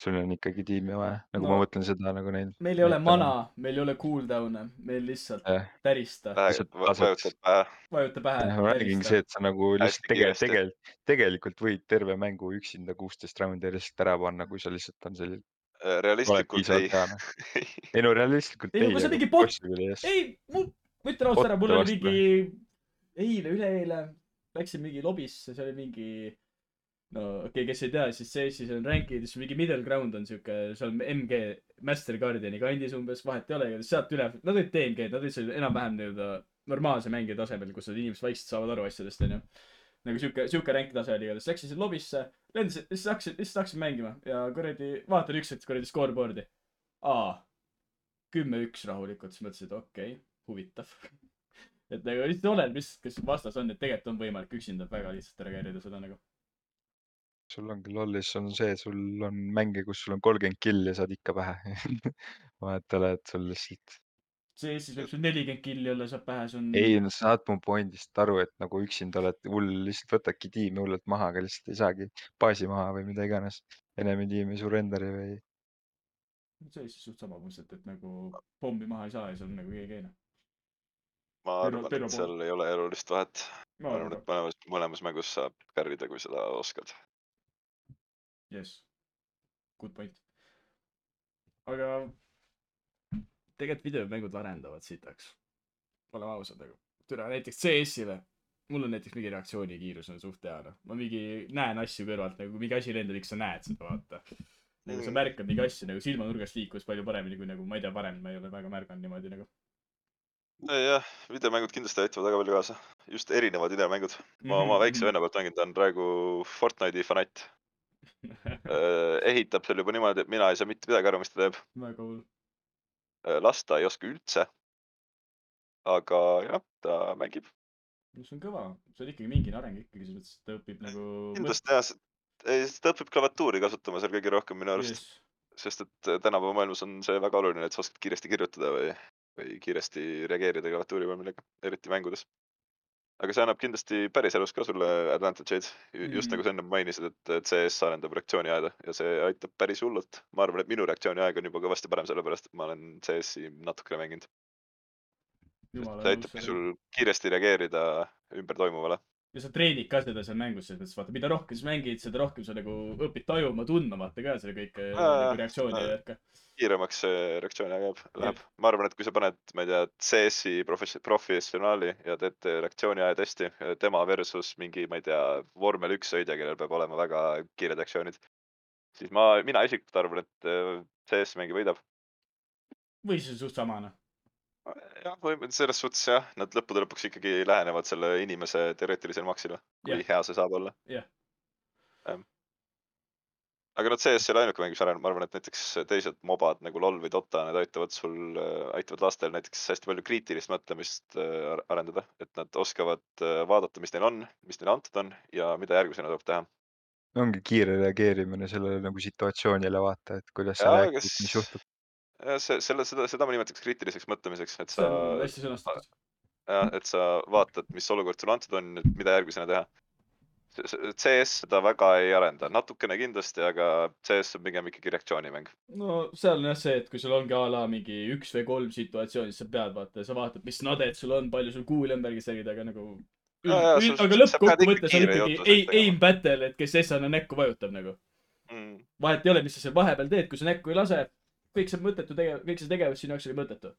C: sul on ikkagi tiimi vaja, nagu
A: No,
C: ma mõtlen seda nagu neid.
A: meil ei ole mana, meil ei ole cooldown'e, meil lihtsalt
C: jah,
A: tärista,
B: vajutad pähe.
A: vajuta pähe.
C: ma räägingi see, et sa nagu lihtsalt tegelikult, tegelikult, tegelikult võid terve mängu üksinda kuusteist raundi lihtsalt ära panna, kui sa lihtsalt on selline, oled
B: realistlikult ei.
C: noh. (laughs) ei no realistlikult
A: Ei no
C: ei,
A: kui sa mingi bot-
C: possibly yes.
A: ei, mul, ma ütlen ausalt ära, mul oli mingi, eile, üleeile läksin mingi lobisse, see oli mingi, no okei okay,, kes ei tea, siis CS-is on rankid, siis mingi middle ground on siuke, seal MG Master Guardiani kandis umbes, vahet ei ole, sealt üle, nad olid DMG-d, nad olid seal enam-vähem nii-öelda normaalse mängija tasemel, kus need inimesed vaikselt saavad aru asjadest, onju. nagu siuke, siuke rank tase oli igatahes, läksin sinna lobisse, lendasin, lihtsalt hakkasin, lihtsalt hakkasin mängima ja kuradi, vaatan üks hetk kuradi scoreboard'i. aa, kümme-üks rahulikult, siis mõtlesin, et okei okay,, huvitav. (laughs) et nagu lihtsalt oleneb, mis, kes vastas on, et tegelikult on võimalik üksinda väga lihtsalt ära käärida seda nagu.
C: Sul ongi LoL-is on see, sul on mänge, kus sul on kolmkümmend killi ja saad ikka pähe. (laughs) vahet ei ole, et sul lihtsalt,
A: CS-is võib sul nelikümmend killi olla, saab pähe, see on.
C: ei no sa saad mu point'ist aru, et nagu üksinda oled hull, lihtsalt võtadki tiimi hullult maha, aga lihtsalt ei saagi baasi maha või mida iganes. enemi tiimi surrenderi või,
A: CS-is suht sama põhimõtteliselt, et nagu pommi maha ei saa ja seal on nagu keegi ei noh.
B: ma
A: Terve-
B: arvan,
A: terve
B: et
A: pool.
B: seal ei ole elulist vahet. ma arvan et mõlemas, mõlemas mängus saab kärrida, kui seda oskad.
A: jess. Good point. aga tegelikult videomängud arendavad sitaks. oleme ausad nagu. türa näiteks CS-ile, mul on näiteks mingi reaktsioonikiirus on suht hea noh. ma mingi näen asju kõrvalt nagu, mingi asi lendab, ikka sa näed seda vaata. nagu sa
B: Mm.
A: märkad mingi asju nagu silmanurgast liikus palju paremini kui nagu ma ei tea, varem ma ei ole väga märganud niimoodi nagu.
B: jah, videomängud kindlasti aitavad väga palju kaasa, just erinevad videomängud. ma oma
A: Mhm,
B: väikse venna pealt mängin, ta on praegu Fortnite'i fanatt. (laughs) ehitab seal juba niimoodi, et mina ei saa mitte midagi aru, mis ta teeb.
A: väga hull.
B: lasta ei oska üldse. aga jah, ta mängib.
A: no see on kõva, see on ikkagi mingine areng ikkagi selles mõttes, et ta õpib nagu.
B: kindlasti jah, ta õpib klaviatuuri kasutama seal kõige rohkem minu arust. sest et äh, tänapäeva maailmas on see väga oluline, et sa oskad kiiresti kirjutada või, või kiiresti reageerida klaviatuuri peal millega, eriti mängudes. Aga see annab kindlasti päriselus ka sulle advantage eid, just
A: Mhm.
B: nagu sa enne mainisid, et et CS arendab reaktsiooniaeda ja see aitab päris hullult. ma arvan, et minu reaktsiooniaeg on juba kõvasti parem, sellepärast et ma olen CS-i natukene mänginud. see aitabki sul kiiresti reageerida ümber toimuvale.
A: ja sa treenid ka seda seal mängus, selles mõttes vaata, mida rohkem sa mängid, seda rohkem sa nagu õpid tajuma, tundma vaata ka seda kõike nagu reaktsiooni ja värka.
B: Kiiremaks see reaktsiooniaeg jääb, läheb. ma arvan, et kui sa paned, ma ei tea, CS-i professi-, professionaali ja teed reaktsiooniaja testi, tema versus mingi, ma ei tea, vormel üks sõitja, kellel peab olema väga kiired reaktsioonid, siis ma, mina isiklikult arvan, et äh, CS mängi võidab.
A: või siis suht sama noh.
B: jah, või selles suhtes jah, nad lõppude lõpuks ikkagi lähenevad selle inimese teoreetilisele maksile, kui
A: Jah.
B: hea see saab olla.
A: Jah.
B: jah. Aga noh, CS ei ole ainuke mäng, mis areneb, ma arvan, et näiteks teised mobad nagu LOL või Dota, need aitavad sul, aitavad lastel näiteks hästi palju kriitilist mõtlemist äh, ar- arendada, et nad oskavad äh, vaadata, mis neil on, mis neile antud on ja mida järgmisena tuleb teha.
C: ongi kiire reageerimine sellele nagu situatsioonile, vaata, et kuidas sa räägid,
B: kas-
C: mis juhtub.
B: see, selle, seda, seda ma nimetaks kriitiliseks mõtlemiseks, et sa
A: on hästi sõnastatud.
B: jah, et sa vaatad, mis olukord sulle antud on, mida järgmisena teha. CS seda väga ei arenda, natukene kindlasti, aga CS on pigem ikkagi reaktsioonimäng.
A: no seal on jah see, et kui sul ongi a la mingi üks või kolm situatsiooni, siis sa pead vaata, sa vaatad, mis naded sul on, palju sul kuule ümbergi särgid, aga nagu.
B: Jaa, jaa, sul-
A: aga
B: sa pead
A: lõppkokkuvõttes on
B: ikkagi
A: aim, battle, et kes Essana näkku vajutab nagu.
B: Mm.
A: vahet ei ole, mis sa seal vahepeal teed, kui sa näkku ei lase, kõik see mõttetu tegevus, kõik see tegevus sinu jaoks oli mõttetu.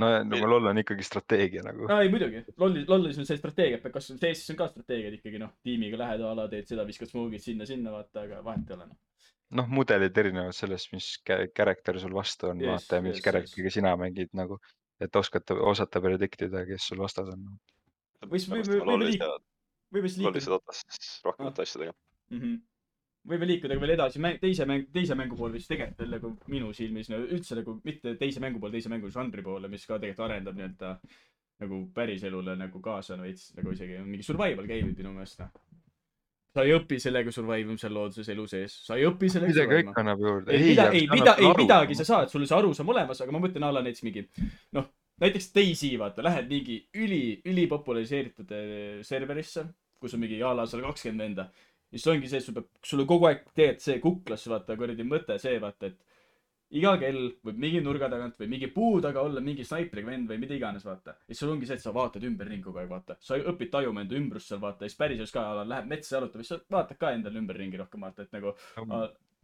C: No nagu LOL on ikkagi strateegia nagu.
A: aa ei muidugi, lolli, lollis on see strateegia, kas CS-is on ka strateegiad ikkagi noh, tiimiga lähed a la teed seda, viskad smoogid sinna-sinna vaata, aga vahet ei ole noh.
C: noh, mudelid erinevad sellest, mis character sul vastu on,
A: Yes,
C: vaata ja mis
A: yes,
C: character'iga sina mängid nagu, et oskata, osata prediktida, kes sul vastas on.
B: Ma
A: võime siis liikuda
B: rohkemate asjadega.
A: mm. -hmm. Võime liikuda veel edasi mäng, teise mäng, teise mängu poole, mis tegelikult veel nagu minu silmis no üldse nagu mitte teise mängu poole, teise mängu žanri poole, mis ka tegelikult arendab nii-öelda nagu päriselule nagu kaasa no veits nagu isegi on mingi survival game'id minu meelest noh. sa ei õpi sellega survive ima seal looduses elu sees, sa ei õpi sellega
C: midagi ikka annab juurde.
A: ei, mida, ei, mida, ei midagi sa saad, sul see arusaam olemas, aga ma mõtlen a la näiteks mingi noh, näiteks Daisy vaata, lähed mingi üli, ülipopulariseeritud eh, serverisse, kus on mingi a la sada kakskümmend venda. Ja siis ongi see, et sul peab, sul on kogu aeg tegelikult see kuklas, vaata kuradi mõte see, vaata, et iga kell võib mingi nurga tagant või mingi puu taga olla mingi snaipriga vend või mida iganes, vaata. ja siis sul ongi see, et sa vaatad ümberringi kogu aeg, vaata. sa õpid tajuma enda ümbrust seal, vaata, ja siis päriselus ka, lähed metsa jalutama, siis sa vaatad ka endale ümberringi rohkem, vaata, et nagu,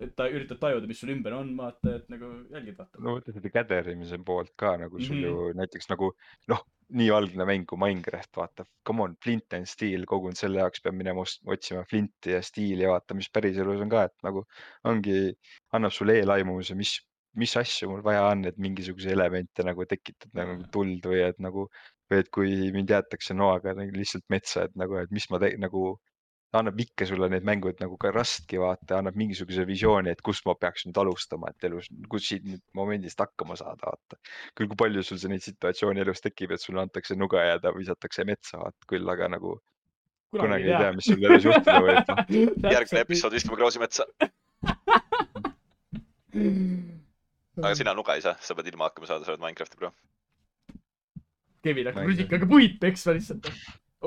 A: et ta üritab tajuda, mis sul ümber on, vaata, et nagu jälgid, vaata.
C: no mõtle seda käderimise poolt ka nagu sul
A: Mhm.
C: ju näiteks nagu noh, nii algne mäng kui Minecraft, vaata, come on, flint and steel, kogun selle jaoks peab minema otsima flinti ja stiili ja vaata, mis päriselus on ka, et nagu ongi, annab sulle eelaimuse, mis, mis asju mul vaja on, et mingisuguseid elemente nagu tekitada nagu tuld või et nagu, või et kui mind jäetakse noaga nagu lihtsalt metsa, et nagu, et mis ma te- nagu annab ikka sulle need mängud nagu ka rastki vaata, annab mingisuguse visiooni, et kust ma peaks nüüd alustama, et elus, kus siit nüüd momendist hakkama saada, vaata. küll kui palju sul see neid situatsioone elus tekib, et sulle antakse nuga jääda, visatakse metsa, vaata küll, aga nagu kunagi ei tea, mis sul elus juhtuda võib, noh. (laughs)
B: järgmine episood viskame Krausi metsa, (laughs) aga sina nuga ei saa, sa pead ilma hakkama saada, sa oled Minecrafti pro.
A: Kevin hakkab rusikaga puit peksma lihtsalt.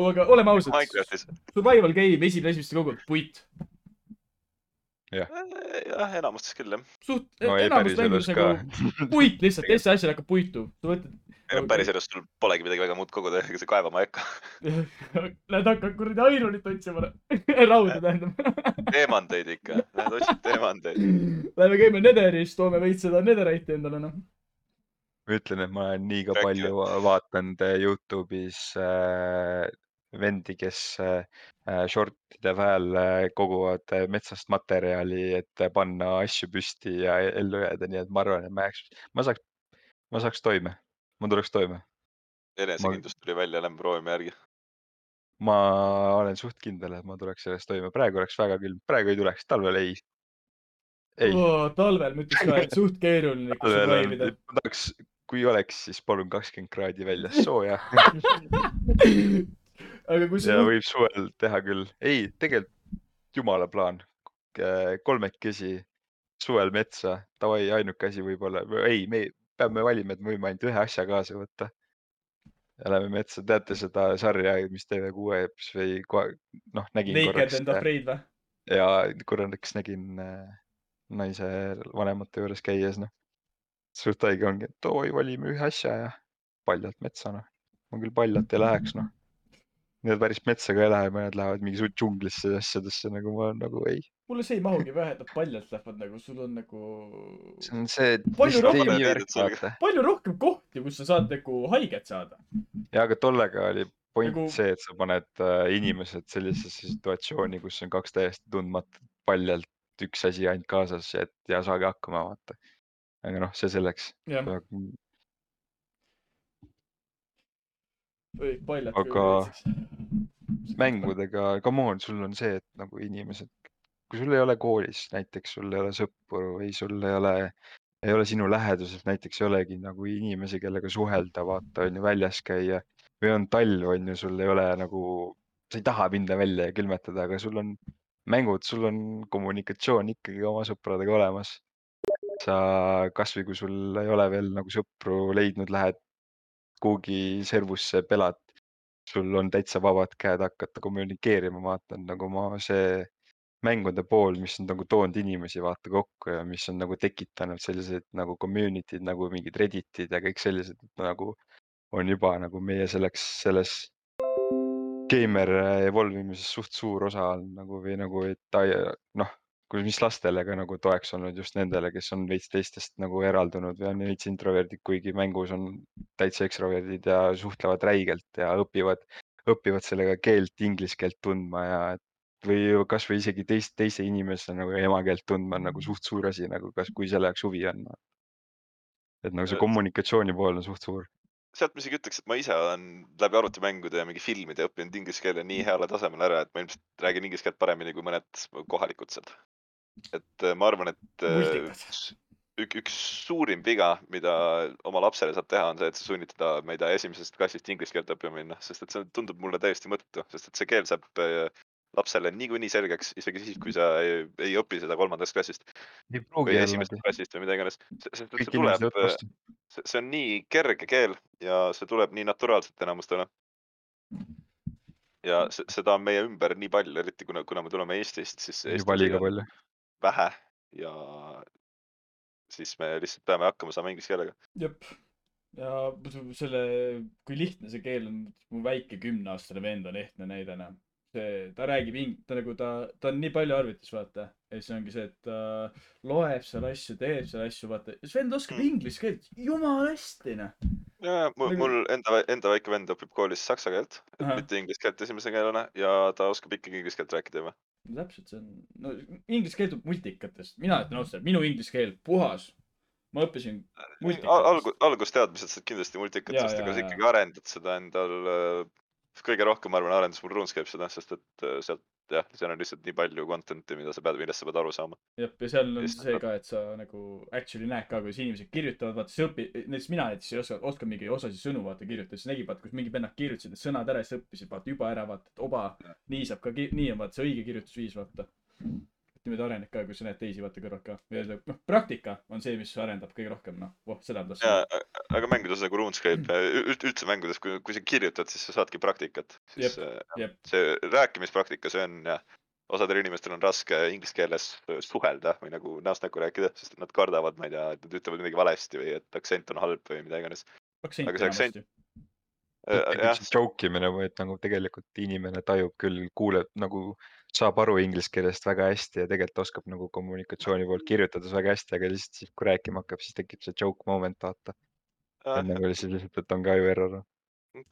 A: Aga oleme ausad,
B: Minecraftis,
A: survival game esimene asi, mis te kogute, puit.
B: jah, enamustes küll jah.
A: suht,
C: no ei,
A: enamus mängudes
C: ka
A: nagu. puit lihtsalt, teiste asjadega hakkab puitu. sa
B: no
A: Okei.
B: päriselus sul polegi midagi väga muud koguda, ega sa kaevama ei hakka. (laughs)
A: lähed hakkad kuradi ironit otsima, (laughs) rauda tähendab. (laughs)
B: teemandeid ikka, lähed otsid teemandeid.
A: Läheme käime Netheris, toome veits seda Netherite'i endale noh.
C: Ma ütlen, et ma olen liiga
B: Räägi
C: palju va- vaadanud äh, Youtube'is äh, vendi, kes äh, äh, short'ide peal äh, koguvad metsast materjali, et panna asju püsti ja e- ellu jääda, nii et ma arvan, et ma jääks, ma saaks, ma saaks toime, ma tuleks toime.
B: enesekindlus tuli välja, lähme proovime järgi.
C: ma olen suht kindel, et ma tuleks sellest toime, praegu oleks väga külm, praegu ei tuleks, talvel ei. ei,
A: talvel ma ütleks ka, et suht keeruline (laughs)
C: ma tahaks, kui oleks, siis palun kakskümmend kraadi väljas (laughs) sooja
A: aga kui sa
C: võib suvel teha küll, ei, tegelikult jumala plaan, kolmekesi suvel metsa, davai, ainuke asi võib-olla, ei, me peame valima, et me võime ainult ühe asja kaasa võtta. ja lähme metsa, teate seda sarja, mis TV6-s või kohe, noh, nägin
A: Naked
C: korraks
A: and afraid või?
C: ja korraks nägin äh, naise vanemate juures käies, noh. Suht haige ongi, et oi, valime ühe asja ja paljalt metsa, noh. ma küll paljalt ei läheks, noh. Need päris metsa ka ei lähe, mõned lähevad mingi suht džunglisse ja asjadesse nagu ma nagu ei.
A: mulle see ei mahugi pähe, et nad paljalt lähevad nagu, sul on nagu
C: see on see
A: Palju rohkem palju rohkem kohti, kus sa saad nagu haiget saada.
C: ja aga tollega oli point
A: Nagu-
C: nagu... see, et sa paned äh, inimesed sellisesse situatsiooni, kus on kaks täiesti tundmatut paljalt üks asi ainult kaasas, et ja saage hakkama, vaata. Aga noh, see selleks. Aga mängudega, come on, sul on see, et nagu inimesed, kui sul ei ole koolis näiteks, sul ei ole sõpru või sul ei ole, ei ole sinu läheduses näiteks ei olegi nagu inimesi, kellega suhelda, vaata on ju väljas käia või on talv, on ju, sul ei ole nagu, sa ei taha minna välja ja külmetada, aga sul on mängud, sul on kommunikatsioon ikkagi oma sõpradega olemas. Sa kasvõi kui sul ei ole veel nagu sõpru leidnud, lähed kuhugi servusse, pelad, sul on täitsa vabad käed hakata kommunikeerima, vaatan nagu ma see mängude pool, mis on nagu toonud inimesi vaata kokku ja mis on nagu tekitanud selliseid nagu community'd nagu mingid Reddit'id ja kõik sellised nagu on juba nagu meie selleks, selles geimer evolve imises suht suur osa on nagu või nagu, et ai- noh, mis lastele ka nagu toeks olnud just nendele, kes on veits teistest nagu eraldunud või on veits introverdid, kuigi mängus on täitsa ekstroverdid ja suhtlevad räigelt ja õpivad, õpivad sellega keelt, inglise keelt tundma ja et või kasvõi isegi teist, teise inimese nagu emakeelt tundma on nagu suht suur asi nagu kas, kui selle jaoks huvi on. et nagu see kommunikatsiooni pool on suht suur.
B: sealt ma isegi ütleks, et ma ise olen läbi arvutimängude ja mingi filmide õppinud inglise keele nii heale tasemele ära, et ma ilmselt räägin inglise keelt paremini kui mõned kohalikud sealt. Et äh, ma arvan, et äh,
A: Multikad.
B: ük, üks suurim viga, mida oma lapsele saab teha, on see, et sa sunnid teda, ma ei tea, esimesest klassist inglise keelt õppima minna, sest et see tundub mulle täiesti mõttetu, sest et see keel saab äh, lapsele niikuinii selgeks, isegi siis, kui sa ei, ei õpi seda kolmandast klassist või esimesest. klassist või mida iganes. sest et see tuleb see, on nii kerge keel ja see tuleb nii naturaalselt enamustele. ja se- seda on meie ümber nii palju, eriti kuna, kuna me tuleme Eestist, siis
C: juba liiga palju.
B: Vähe ja siis me lihtsalt peame hakkama saama inglise keelega.
A: jep. ja selle, kui lihtne see keel on, mu väike kümneaastane vend on ehtne näide, noh. see, ta räägib ing-, ta nagu ta, ta on nii palju arvutis, vaata. ja siis ongi see, et ta loeb seal asju, teeb seal asju, vaata. see vend oskab
B: Mm.
A: inglise keelt jumala hästi, noh.
B: Ja mul,
A: Nagu-
B: mul enda, enda väike vend õpib koolis saksa keelt, mitte inglise keelt esimese keelena ja ta oskab ikkagi inglise keelt rääkida juba.
A: täpselt, see on, no inglise keel tuleb multikatest. mina ütlen ausalt, minu inglise keel puhas. ma õppisin multikatest.
B: algu-, algusteadmised saad kindlasti
A: Jaa,
B: multikatest,
A: jaa,
B: aga sa
A: jaa.
B: ikkagi arendad seda endal. Kõige rohkem, ma arvan, arendas mul RuneScape seda, sest et äh, sealt jah, seal on lihtsalt nii palju content'i, mida sa pead, millest sa pead aru saama.
A: jah, ja seal on
B: Lihtsalt
A: see ka, et sa nagu actually näed ka, kuidas inimesed kirjutavad, vaata sa õpid, näiteks mina näiteks ei oska, oskan mingi osasid sõnu vaata kirjutada, siis nägid vaata, kus mingid vennad kirjutasid need sõnad ära ja siis õppisid vaata juba ära vaata, et oba, nii saab ka, nii on vaata see õige kirjutusviis vaata. Et niimoodi arened ka, kui sa näed teisi vaata kõrvalt ka. noh, praktika on see, mis arendab kõige rohkem, noh, voh, seda ma
B: ja
A: tahtsin.
B: aga mängudes nagu RuneScape, üldse mängudes, kui, kui sa kirjutad, siis sa saadki praktikat. siis
A: Jep,
B: äh,
A: jep.
B: see rääkimispraktika, see on jah, osadel inimestel on raske inglise keeles suhelda või nagu näost näkku rääkida, sest nad kardavad, ma ei tea, et nad ütlevad midagi valesti või et aktsent on halb või mida iganes.
A: aktsent
B: aga see aktsent-
A: enamasti.
B: jah,
C: joke imine või et nagu tegelikult inimene tajub küll, kuuleb nagu, saab aru inglise keelest väga hästi ja tegelikult oskab nagu kommunikatsiooni poolt kirjutades väga hästi, aga lihtsalt siis, kui rääkima hakkab, siis tekib see joke moment, vaata. enne kui lihtsalt, lihtsalt, et on ka ju error.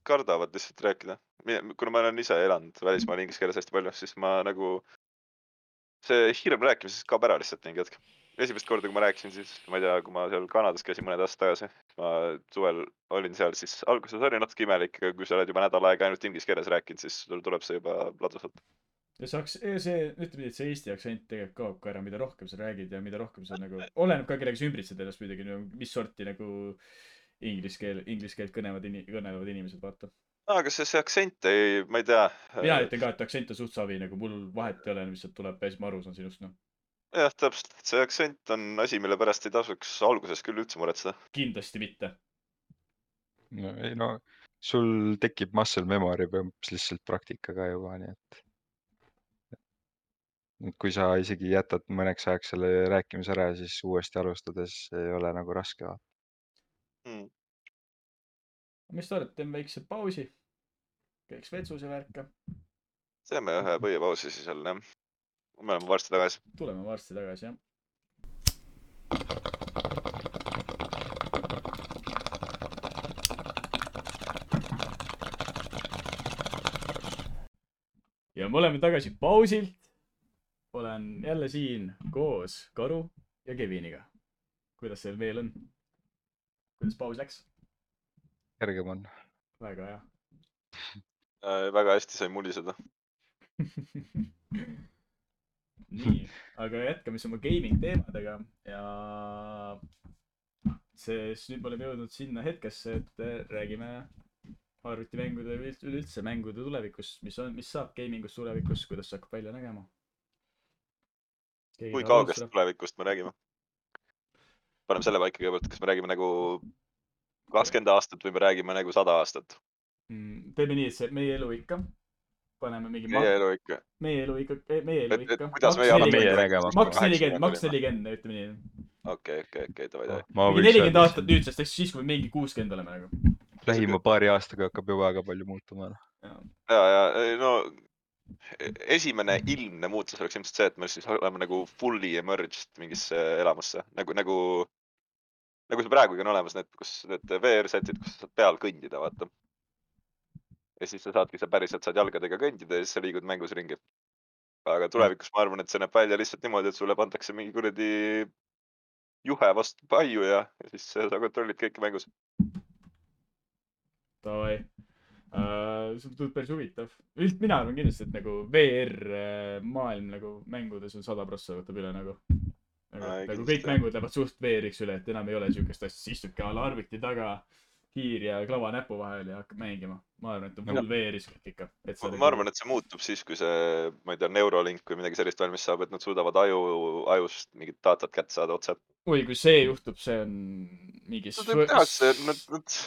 B: Kardavad lihtsalt rääkida. kuna ma olen ise elanud välismaal inglise keeles hästi palju, siis ma nagu, see hirm rääkimisest kaob ära lihtsalt mingi hetk. esimest korda, kui ma rääkisin, siis ma ei tea, kui ma seal Kanadas käisin mõned aastad tagasi, ma suvel olin seal, siis alguses oli natuke imelik, aga kui sa oled juba nädal aega ainult inglise keeles rääkinud, siis sul tuleb see juba ladusalt.
A: Ja saaks, see, ütleme nii, et see eesti aktsent tegelikult kaob ka ära, mida rohkem sa räägid ja mida rohkem sa nagu, oleneb ka, kellega sa ümbritsed ennast muidugi, mis sorti nagu inglise keel, inglise keelt kõnevad kõnelevad inimesed, vaata.
B: aga see, see aktsent ei, ma ei tea.
A: mina ütlen ka, et aktsent on suht savi, nagu mul vahet ei ole, mis sealt tuleb siis ma aru saan sinust, noh.
B: jah, täpselt, see aktsent on asi, mille pärast ei tasuks alguses küll üldse muretseda.
A: kindlasti mitte.
C: no ei no sul tekib muscle memory põhimõtteliselt lihtsalt praktikaga juba, nii et. Kui sa isegi jätad mõneks ajaks selle rääkimise ära, siis uuesti alustades ei ole nagu raske.
B: Mm.
A: mis te arvate, teeme väikse pausi? käiks vetsus ja värka.
B: teeme ühe põhiepausi siis jälle, jah. me oleme varsti tagasi.
A: tuleme varsti tagasi, jah. ja me oleme tagasi pausilt. Olen jälle siin koos Karu ja Keviniga. kuidas teil veel on? kuidas paus läks?
C: kergem on.
A: väga hea.
B: Äh, väga hästi sai muliseda. (laughs)
A: nii, aga jätkame siis oma gaming teemadega ja sest nüüd me oleme jõudnud sinna hetkesse, et äh, räägime arvutimängude või üleüldse mängude tulevikust, mis on, mis saab gamingust tulevikus, kuidas see hakkab välja nägema.
B: Kui kaugest tulevikust me räägime? paneme selle paika kõigepealt, kas me räägime nagu kakskümmend aastat või me räägime nagu sada aastat?
A: Mm, teeme nii, et see meie elu ikka, paneme mingi
B: meie elu ikka.
A: meie elu ikka, meie elu
B: Et- et
A: ikka.
B: kuidas meie
C: anname meie nägema hakkame?
A: maks nelikümmend, maks nelikümmend, ütleme nii.
B: okei, okei, okei, davai, davai.
A: mingi nelikümmend aastat nüüdsest, ehk siis, kui me mingi kuuskümmend oleme nagu.
C: lähima paari aastaga hakkab juba väga palju muutuma.
B: ja, ja ei, no esimene ilmne muutus oleks ilmselt see, et me siis oleme nagu fully emerged mingisse elamusse nagu, nagu, nagu see praegugi on olemas need, kus need VR-setid, kus sa saad peal kõndida, vaata. ja siis sa saadki, sa päriselt saad jalgadega kõndida ja siis sa liigud mängus ringi. aga tulevikus ma arvan, et see näeb välja lihtsalt niimoodi, et sulle pandakse mingi kuradi juhe vastu paiu ja, ja siis sa kontrollid kõike mängus.
A: Davai uh,. see tundub päris huvitav. üld-, mina arvan kindlasti, et nagu VR äh, maailm nagu mängudes on sada prossa võtab üle nagu. nagu,
B: Ai,
A: nagu kõik mängud lähevad suht VR-iks üle, et enam ei ole siukest asja, istudki a la arvuti taga, hiir ja klava näpu vahel ja hakkad mängima. ma arvan, et on full VR-is kõik ikka. et
B: ma, ma arvan, et see muutub siis, kui see, ma ei tea, Neuralink või midagi sellist valmis saab, et nad suudavad aju, ajust mingit datat kätte saada otse.
A: oi, kui see juhtub, see on mingi.
B: Nad võib teha, see, nad, nad.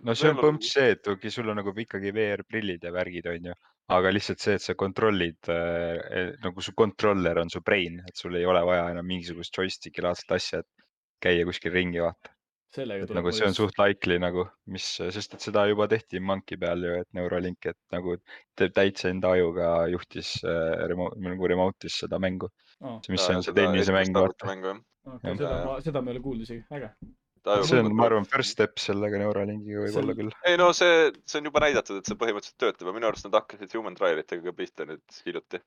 C: no see on põhimõtteliselt see, et okei, sul on nagu ikkagi VR-prillid ja värgid, onju. aga lihtsalt see, et sa kontrollid äh,, nagu su controller on su brain, et sul ei ole vaja enam mingisugust joystick'i laadset asja, et käia kuskil ringi, vaata.
A: Sellega
C: et nagu see on suht likely nagu, mis, sest et seda juba tehti Monkey peal ju, et Neuralink, et nagu täitsa enda ajuga juhtis äh, remote, nagu remote'is seda mängu.
A: oh,.
C: mis see on see tennise mäng, vaata.
B: mängu
A: okay, seda ma, seda ma ei ole kuulnud isegi, äge.
C: see on, ma arvan, first step sellega Neuralinkiga võib-olla küll.
B: ei no see, see on juba näidatud, et see põhimõtteliselt töötab ja minu arust nad hakkasid human trial itega ka pihta nüüd hiljuti.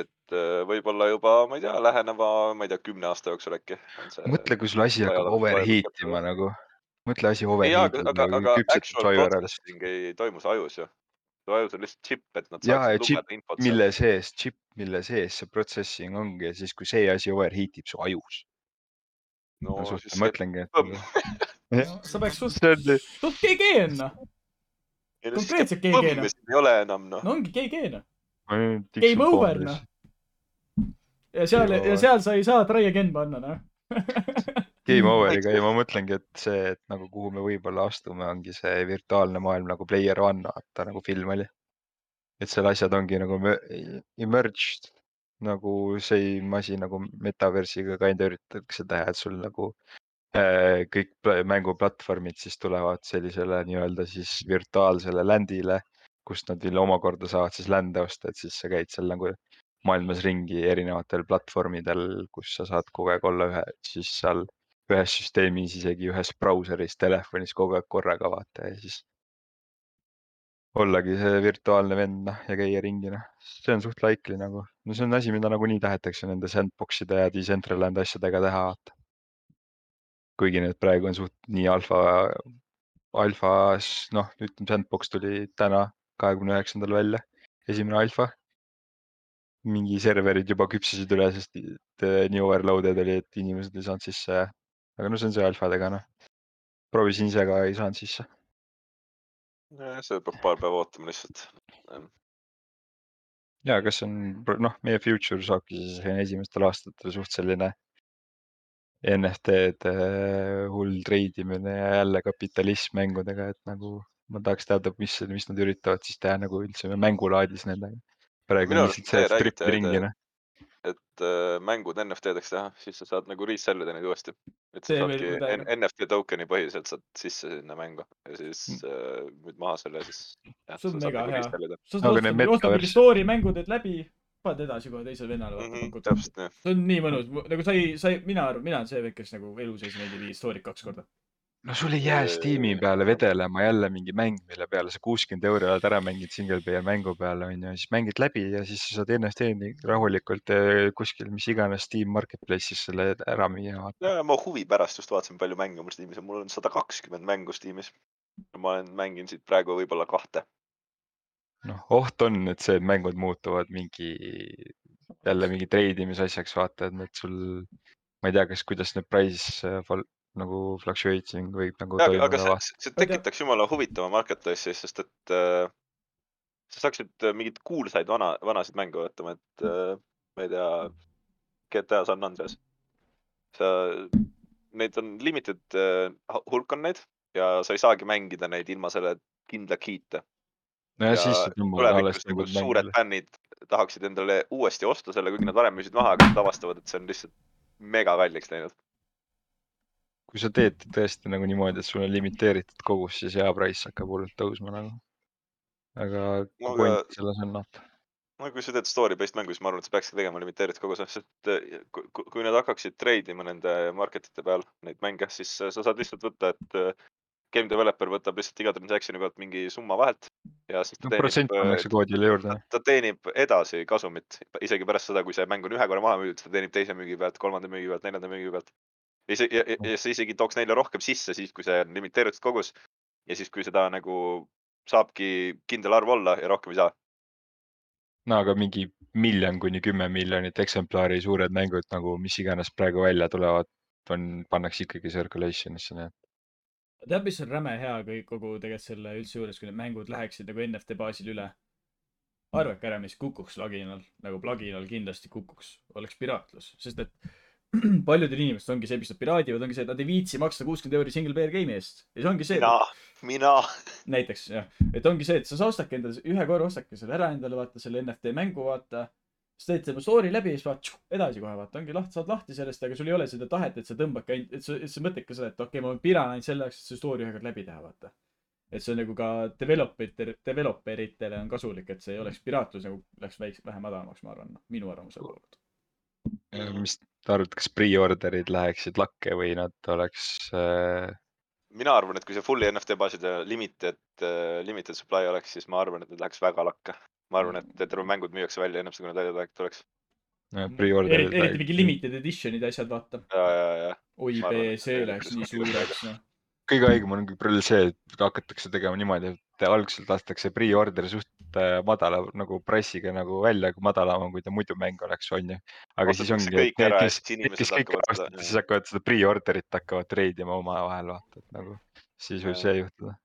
B: Et äh, võib-olla juba, ma ei tea, läheneva, ma ei tea, kümne aasta jooksul äkki.
C: mõtle, kui sul asi hakkab overheat ima nagu, mõtle asi
B: aga,
C: overheat
B: aga,
C: ima,
B: aga actual
C: su aju ära.
B: processing ei toimu su ajus ju. su ajus on lihtsalt chip, et nad saaksid lugeda infot.
C: mille sees, chip, mille sees see processing ongi ja siis, kui see asi overheat ib su ajus.
B: no
C: no suht
B: siis
C: ma mõtlengi, et nagu-
A: sa peaks suht,
C: see on,
A: suht GG on noh.
B: ei no siis
A: konkreetselt
B: see
A: GG
B: põmm siin ei ole enam noh.
A: no ongi GG noh. (laughs)
C: Game
A: over noh. ja seal, ja seal sa ei saa try again panna noh.
C: Game over'iga ja ma mõtlengi, et see, et nagu kuhu me võib-olla astume, ongi see virtuaalne maailm nagu Player One, vaata nagu film oli. et seal asjad ongi nagu me- emerged nagu same asi nagu metaversiga kinda üritatakse teha, et sul nagu äh, kõik pla- mänguplatvormid siis tulevad sellisele nii-öelda siis virtuaalsele land'ile, kust nad veel omakorda saavad siis land'e osta, et siis sa käid seal nagu maailmas ringi erinevatel platvormidel, kus sa saad kogu aeg olla ühe, siis seal ühes süsteemis, isegi ühes brauseris, telefonis kogu aeg korraga vaata ja siis ollagi see virtuaalne vend noh ja käia ringi noh, see on suht likely nagu, no see on asi, mida nagunii tahetakse nende sandbox'ide ja Decentraland asjadega teha vaata. kuigi need praegu on suht nii alfa, alfas, noh, ütleme sandbox tuli täna, kahekümne üheksandal välja, esimene alfa. mingi serverid juba küpsesid üle, sest eh, nii overloaded oli, et inimesed ei saanud sisse. aga no see on see alfadega noh, proovisin ise ka, ei saanud sisse.
B: see peab paar päeva ootama lihtsalt.
C: ja kas on noh, meie future saabki siis esimestel aastatel suht selline NFT-de hull treidimine ja jälle kapitalism mängudega, et nagu ma tahaks teada, mis, mis nad üritavad siis teha nagu üldse mängulaadis nendega. praegu
B: Minu
C: on lihtsalt see,
B: te
C: et
B: räägite,
C: trippi ringi noh.
B: et äh, mängud NFT-deks teha, siis sa saad nagu resell ida neid uuesti. et sa saadki. N- NFT token'i põhiliselt saad sisse sinna mängu ja siis
C: Mm.
B: äh, müüd maha selle ja siis.
A: see on mega hea. sa
C: Aga
A: ostad ostad mingi story mängu, teed läbi, paned edasi kohe teisele vennale, vaata
B: Mhm,
A: pakud.
B: täpselt nii.
A: see on nii mõnus, nagu sa ei, sa ei, mina arvan, mina olen see vend, kes nagu elu sees neid ei vii story't kaks korda.
C: No sul ei jää Steam'i peale vedelema jälle mingi mäng, mille peale sa kuuskümmend euri oled ära mänginud single player mängu peale onju, siis mängid läbi ja siis sa saad NFT-ni rahulikult kuskil mis iganes Steam Marketplace'is selle ära müüa.
B: ja ma huvi pärast just vaatasin, palju mänge mul Steamis on, mul on sada kakskümmend mängu Steamis. ma olen mänginud siit praegu võib-olla kahte.
C: noh, oht on, et see, mängud muutuvad mingi jälle mingi treidimisasjaks, vaata, et sul, ma ei tea, kas, kuidas need price fal- nagu fluctuating võib nagu
B: aga
C: toimuda
B: aga see, see tekitaks jumala huvitava marketplace'i, sest et äh, sa saaksid äh, mingeid kuulsaid vana, vanasid mänge vaatama, et äh, ma ei tea, GTA San Andreas. sa, neid on limited äh, hulk on neid ja sa ei saagi mängida neid ilma selle kindla key'ta.
C: no ja siis sa tõmbad alles
B: tulevikus nagu
C: nagu
B: suured fännid tahaksid endale uuesti osta selle, kuigi nad varem müüsid maha, aga nad avastavad, et see on lihtsalt mega kalliks läinud.
C: Kui sa teed tõesti nagu niimoodi, et sul on limiteeritud kogus, siis hea price hakkab hullult tõusma nagu. aga
B: No
C: point
B: aga-
C: selles on noh,
B: no kui sa teed story based mängu, siis ma arvan, et sa peakski tegema limiteeritud koguse, sest äh, kui, kui- nad hakkaksid trade ima nende market ite peal neid mänge, siis äh, sa saad lihtsalt võtta, et äh, game developer võtab lihtsalt iga transaction'i pealt mingi summa vahelt ja siis ta
C: no
B: teenib,
C: juurde.
B: ta teenib edasi kasumit isegi pärast seda, kui see mäng on ühe korra maha müüdud, ta teenib teise müügi pealt, kolmanda müügi pealt, neljanda müügi pealt. Ja see, ja, ja, ja see isegi tooks neile rohkem sisse siis, kui see on limiteeritud kogus ja siis, kui seda nagu saabki kindel arv olla ja rohkem ei saa.
C: no aga mingi miljon kuni kümme miljonit eksemplari suured mängud nagu mis iganes praegu välja tulevad, on, pannakse ikkagi circulation'isse, nii et
A: tead, mis on räme hea kõik kogu tegelikult selle üldse juures, kui need mängud läheksid nagu NFT baasil üle? arvake ära, mis kukuks laginal, nagu pluginal kindlasti kukuks, oleks piraatlus, sest et (clears throat) paljudel inimestel ongi see, mis nad piraadivad, ongi see, et nad ei viitsi maksta kuuskümmend euri single player game'i eest. ja see ongi see,
B: mina, mina. (laughs)
A: näiteks jah, et ongi see, et sa ostadki endale, ühe korra ostadki selle ära endale, vaata selle NFT mängu, vaata. siis teed selle story läbi ja siis vaata, edasi kohe vaata, ongi lahti, saad lahti sellest, aga sul ei ole seda tahet, et sa tõmbadki ainult, et sa, et sa mõtledki seda, et okei okay,, ma piran ainult selle jaoks, et see story ühe kord läbi teha, vaata. et see on nagu ka developer, developer itele on kasulik, et see ei oleks piraatlus nagu läks väikse, vähe madalamaks, ma arvan, minu arvamuse poolelt.
C: äh, mis te arvate, kas pre-order'id läheksid lakke või nad oleks äh,
B: mina arvan, et kui see fully NFT baasid ja limited, limited supply oleks, siis ma arvan, et need läheks väga lakke. ma arvan, et terve mängud müüakse välja ennem seda, kui nad välja tuleks.
C: äh, pre-order'id
A: eriti, mingi limited edition'id, asjad, vaata.
B: ja, ja, ja.
A: oi see
B: see
A: läks nii
B: kuskile
A: suureks, noh.
C: Kõige haigem on küll see, et hakatakse tegema niimoodi, et algselt lastakse pre-order suht äh, madala nagu price'iga nagu välja, kui madalam on, kui ta muidu mäng oleks, onju. aga siis ongi, et need, kes, kes kõik ostavad, siis hakkavad seda pre-order'it hakkavad treidima omavahel, vaata, et nagu siis võib see juhtuda.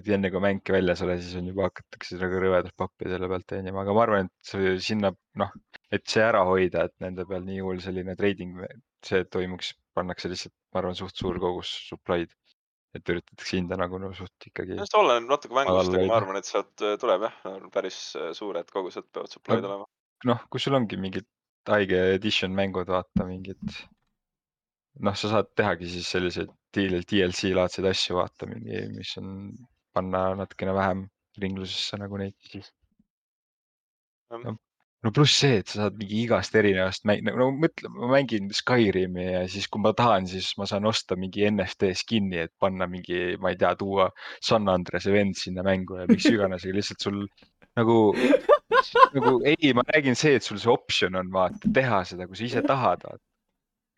C: et enne kui mäng väljas ole, siis on juba hakatakse nagu rõvedalt pappi selle pealt teenima, aga ma arvan, et sinna noh, et see ära hoida, et nende peal nii hull selline trading, see toimuks, pannakse lihtsalt, ma arvan, suht suur kogus supply'd. et üritatakse hinda nagu no, suht ikkagi
B: see oleneb natuke mängust, aga ma arvan, et sealt äh, tuleb jah, päris äh, suured kogused peavad supply'd
C: No.
B: olema.
C: noh, kui sul ongi mingid haige edition mängud, vaata mingid. noh, sa saad tehagi siis selliseid DLC laadseid asju, vaata mingi, mis on, panna natukene vähem ringlusesse nagu neid siis.
B: Jah.
C: No pluss see, et sa saad mingi igast erinevast mäng-, no mõtle, ma mängin Skyrimi ja siis, kui ma tahan, siis ma saan osta mingi NFT skin'i, et panna mingi, ma ei tea, tuua San Andrese vend sinna mängu ja miks iganes, aga lihtsalt sul nagu, nagu ei, ma räägin see, et sul see optsioon on vaata teha seda, kui sa ise tahad, vaata.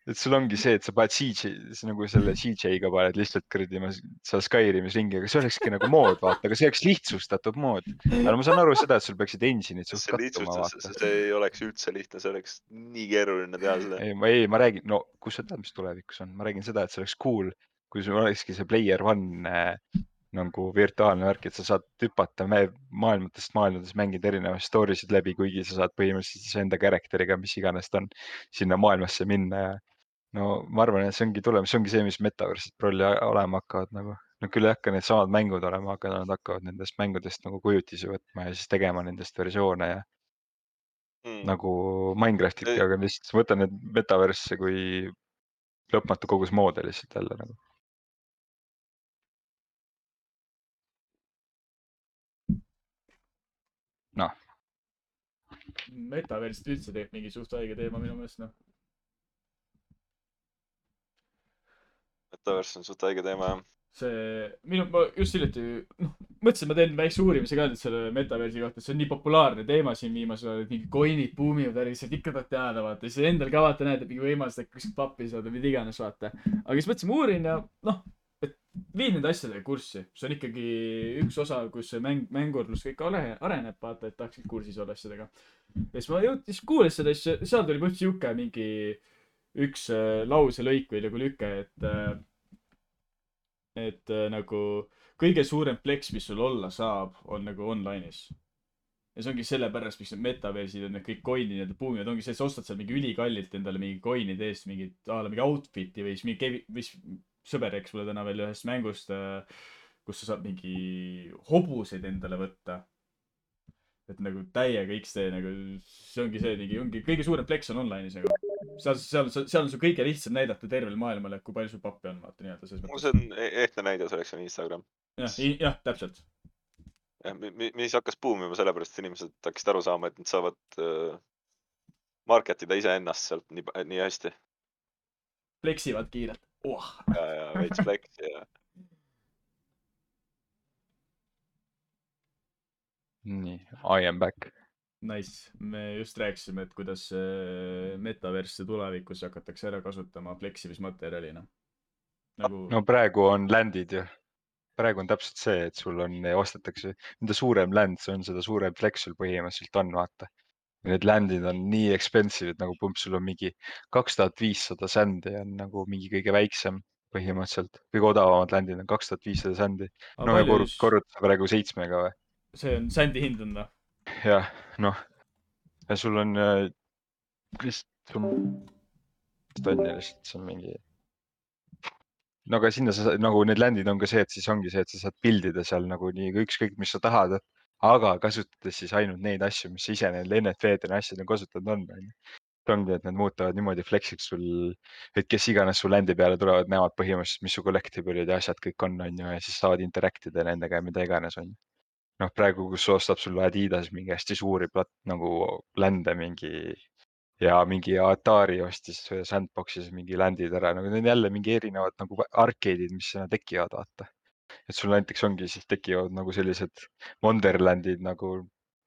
C: Et sul ongi see, et sa paned CJ, nagu selle CJ-ga paned lihtsalt kuradi seal Skyrimis ringi, aga see olekski nagu mood, vaata, aga see oleks lihtsustatud mood. aga ma saan aru seda, et sul peaksid engine'id suht
B: see
C: kattuma, vaata.
B: see ei oleks üldse lihtne, see oleks nii keeruline teha seda.
C: ei, ma ei, ma räägin, no kus sa tead, mis tulevikus on, ma räägin seda, et see oleks cool, kui sul olekski see player one äh, nagu virtuaalne värk, et sa saad hüpata maailmatest maailmadest, mängida erinevaid story sid läbi, kuigi sa saad põhimõtteliselt iseenda character'iga, mis iganes ta on, sinna maailmasse minna ja no ma arvan, et see ongi tulemas, see ongi see, mis metaverse'id prolli olema hakkavad nagu. no küll ei hakka needsamad mängud olema, aga nad hakkavad nendest mängudest nagu kujutisi võtma ja siis tegema nendest versioone ja
B: mm..
C: nagu Minecraftidki,
B: Ei-
C: aga lihtsalt võtan need metaverse'e kui lõpmatu kogus moodi lihtsalt jälle nagu. noh,
A: metaversid üldse teeb mingi suht haige teema minu meelest noh.
B: Metaverse on suht haige teema jah.
A: see minu, ma just hiljuti noh, mõtlesin, ma teen väikse uurimise ka nüüd selle metaversi kohta, see on nii populaarne teema siin viimasel ajal, et mingid coin'id buumivad ära, lihtsalt ikka tahad teada vaata, siis endal ka vaata näed, et mingi võimalus, et kuskilt pappi saada mida iganes vaata. aga siis mõtlesin, ma uurin ja noh, et viin nende asjadega kurssi, see on ikkagi üks osa, kus see mäng, mängurlus kõik are- areneb, vaata, et tahaksid kursis olla asjadega. ja siis ma jõud-, siis kuulasin seda, siis seal tuli põhimõtteliselt sihuke mingi üks äh, lauselõik või nagu lüke, et äh, et äh, nagu kõige suurem flex, mis sul olla saab, on nagu online'is. ja see ongi sellepärast, miks need metaversid on need kõik coin'id ja buumivad, ongi see, et sa ostad seal mingi ülikallilt endale mingi coin'ide eest mingit a la mingi outfit'i või siis mingi Kevi-, siis sõber rääkis mulle täna veel ühest mängust, kus sa saad mingi hobuseid endale võtta. et nagu täiega X-tee nagu, see ongi see mingi, ongi kõige suurem flex on online'is nagu. seal, seal, seal on sul kõige lihtsam näidata tervele maailmale, kui palju sul pappi on, vaata nii-öelda selles mõttes.
B: see on e- ehtne näide selleks on Instagram.
A: jah, jah, täpselt.
B: jah, mis hakkas buumima sellepärast, et inimesed hakkasid aru saama, et nad saavad äh, market ida iseennast sealt nii, nii hästi
A: fleksivad kiirelt oh..
B: ja, ja veits flex ja
C: nii, I am back.
A: Nice, me just rääkisime, et kuidas äh, metaverse tulevikus hakatakse ära kasutama fleksimismaterjalina. nagu no.
C: praegu on land'id ju. praegu on täpselt see, et sul on, ostetakse, mida suurem land see on, seda suurem flex sul põhimõtteliselt on, vaata. Need land'id on nii expensive'id nagu pump, sul on mingi kaks tuhat viissada sändi on nagu mingi kõige väiksem põhimõtteliselt, kõige odavamad land'id on kaks tuhat viissada sändi. no ja korrut-, korruta praegu seitsmega või?
A: see on sändi hind on või?
C: jah, noh. ja sul on äh,, lihtsalt, sul on, lihtsalt, see on mingi. no aga sinna sa nagu need land'id on ka see, et siis ongi see, et sa saad pildida seal nagu nii ükskõik, mis sa tahad. aga kasutades siis ainult neid asju, mis ise nende NFT-dena asjadena kasutanud on, on ju. ongi, et nad muutuvad niimoodi flex'iks sul, et kes iganes su land'i peale tulevad, näevad põhimõtteliselt, mis su collectible'id ja asjad kõik on, on ju, ja siis saavad interact ida nendega ja mida iganes, on ju noh, praegu, kus ostab sulle Adidas mingi hästi suuri plat- nagu land'e mingi ja mingi Atari ostis Sandbox'is mingi land'id ära, nagu need on jälle mingi erinevad nagu arcade'id, mis sinna tekivad, vaata. et sul näiteks ongi siis tekivad nagu sellised Wonderland'id nagu,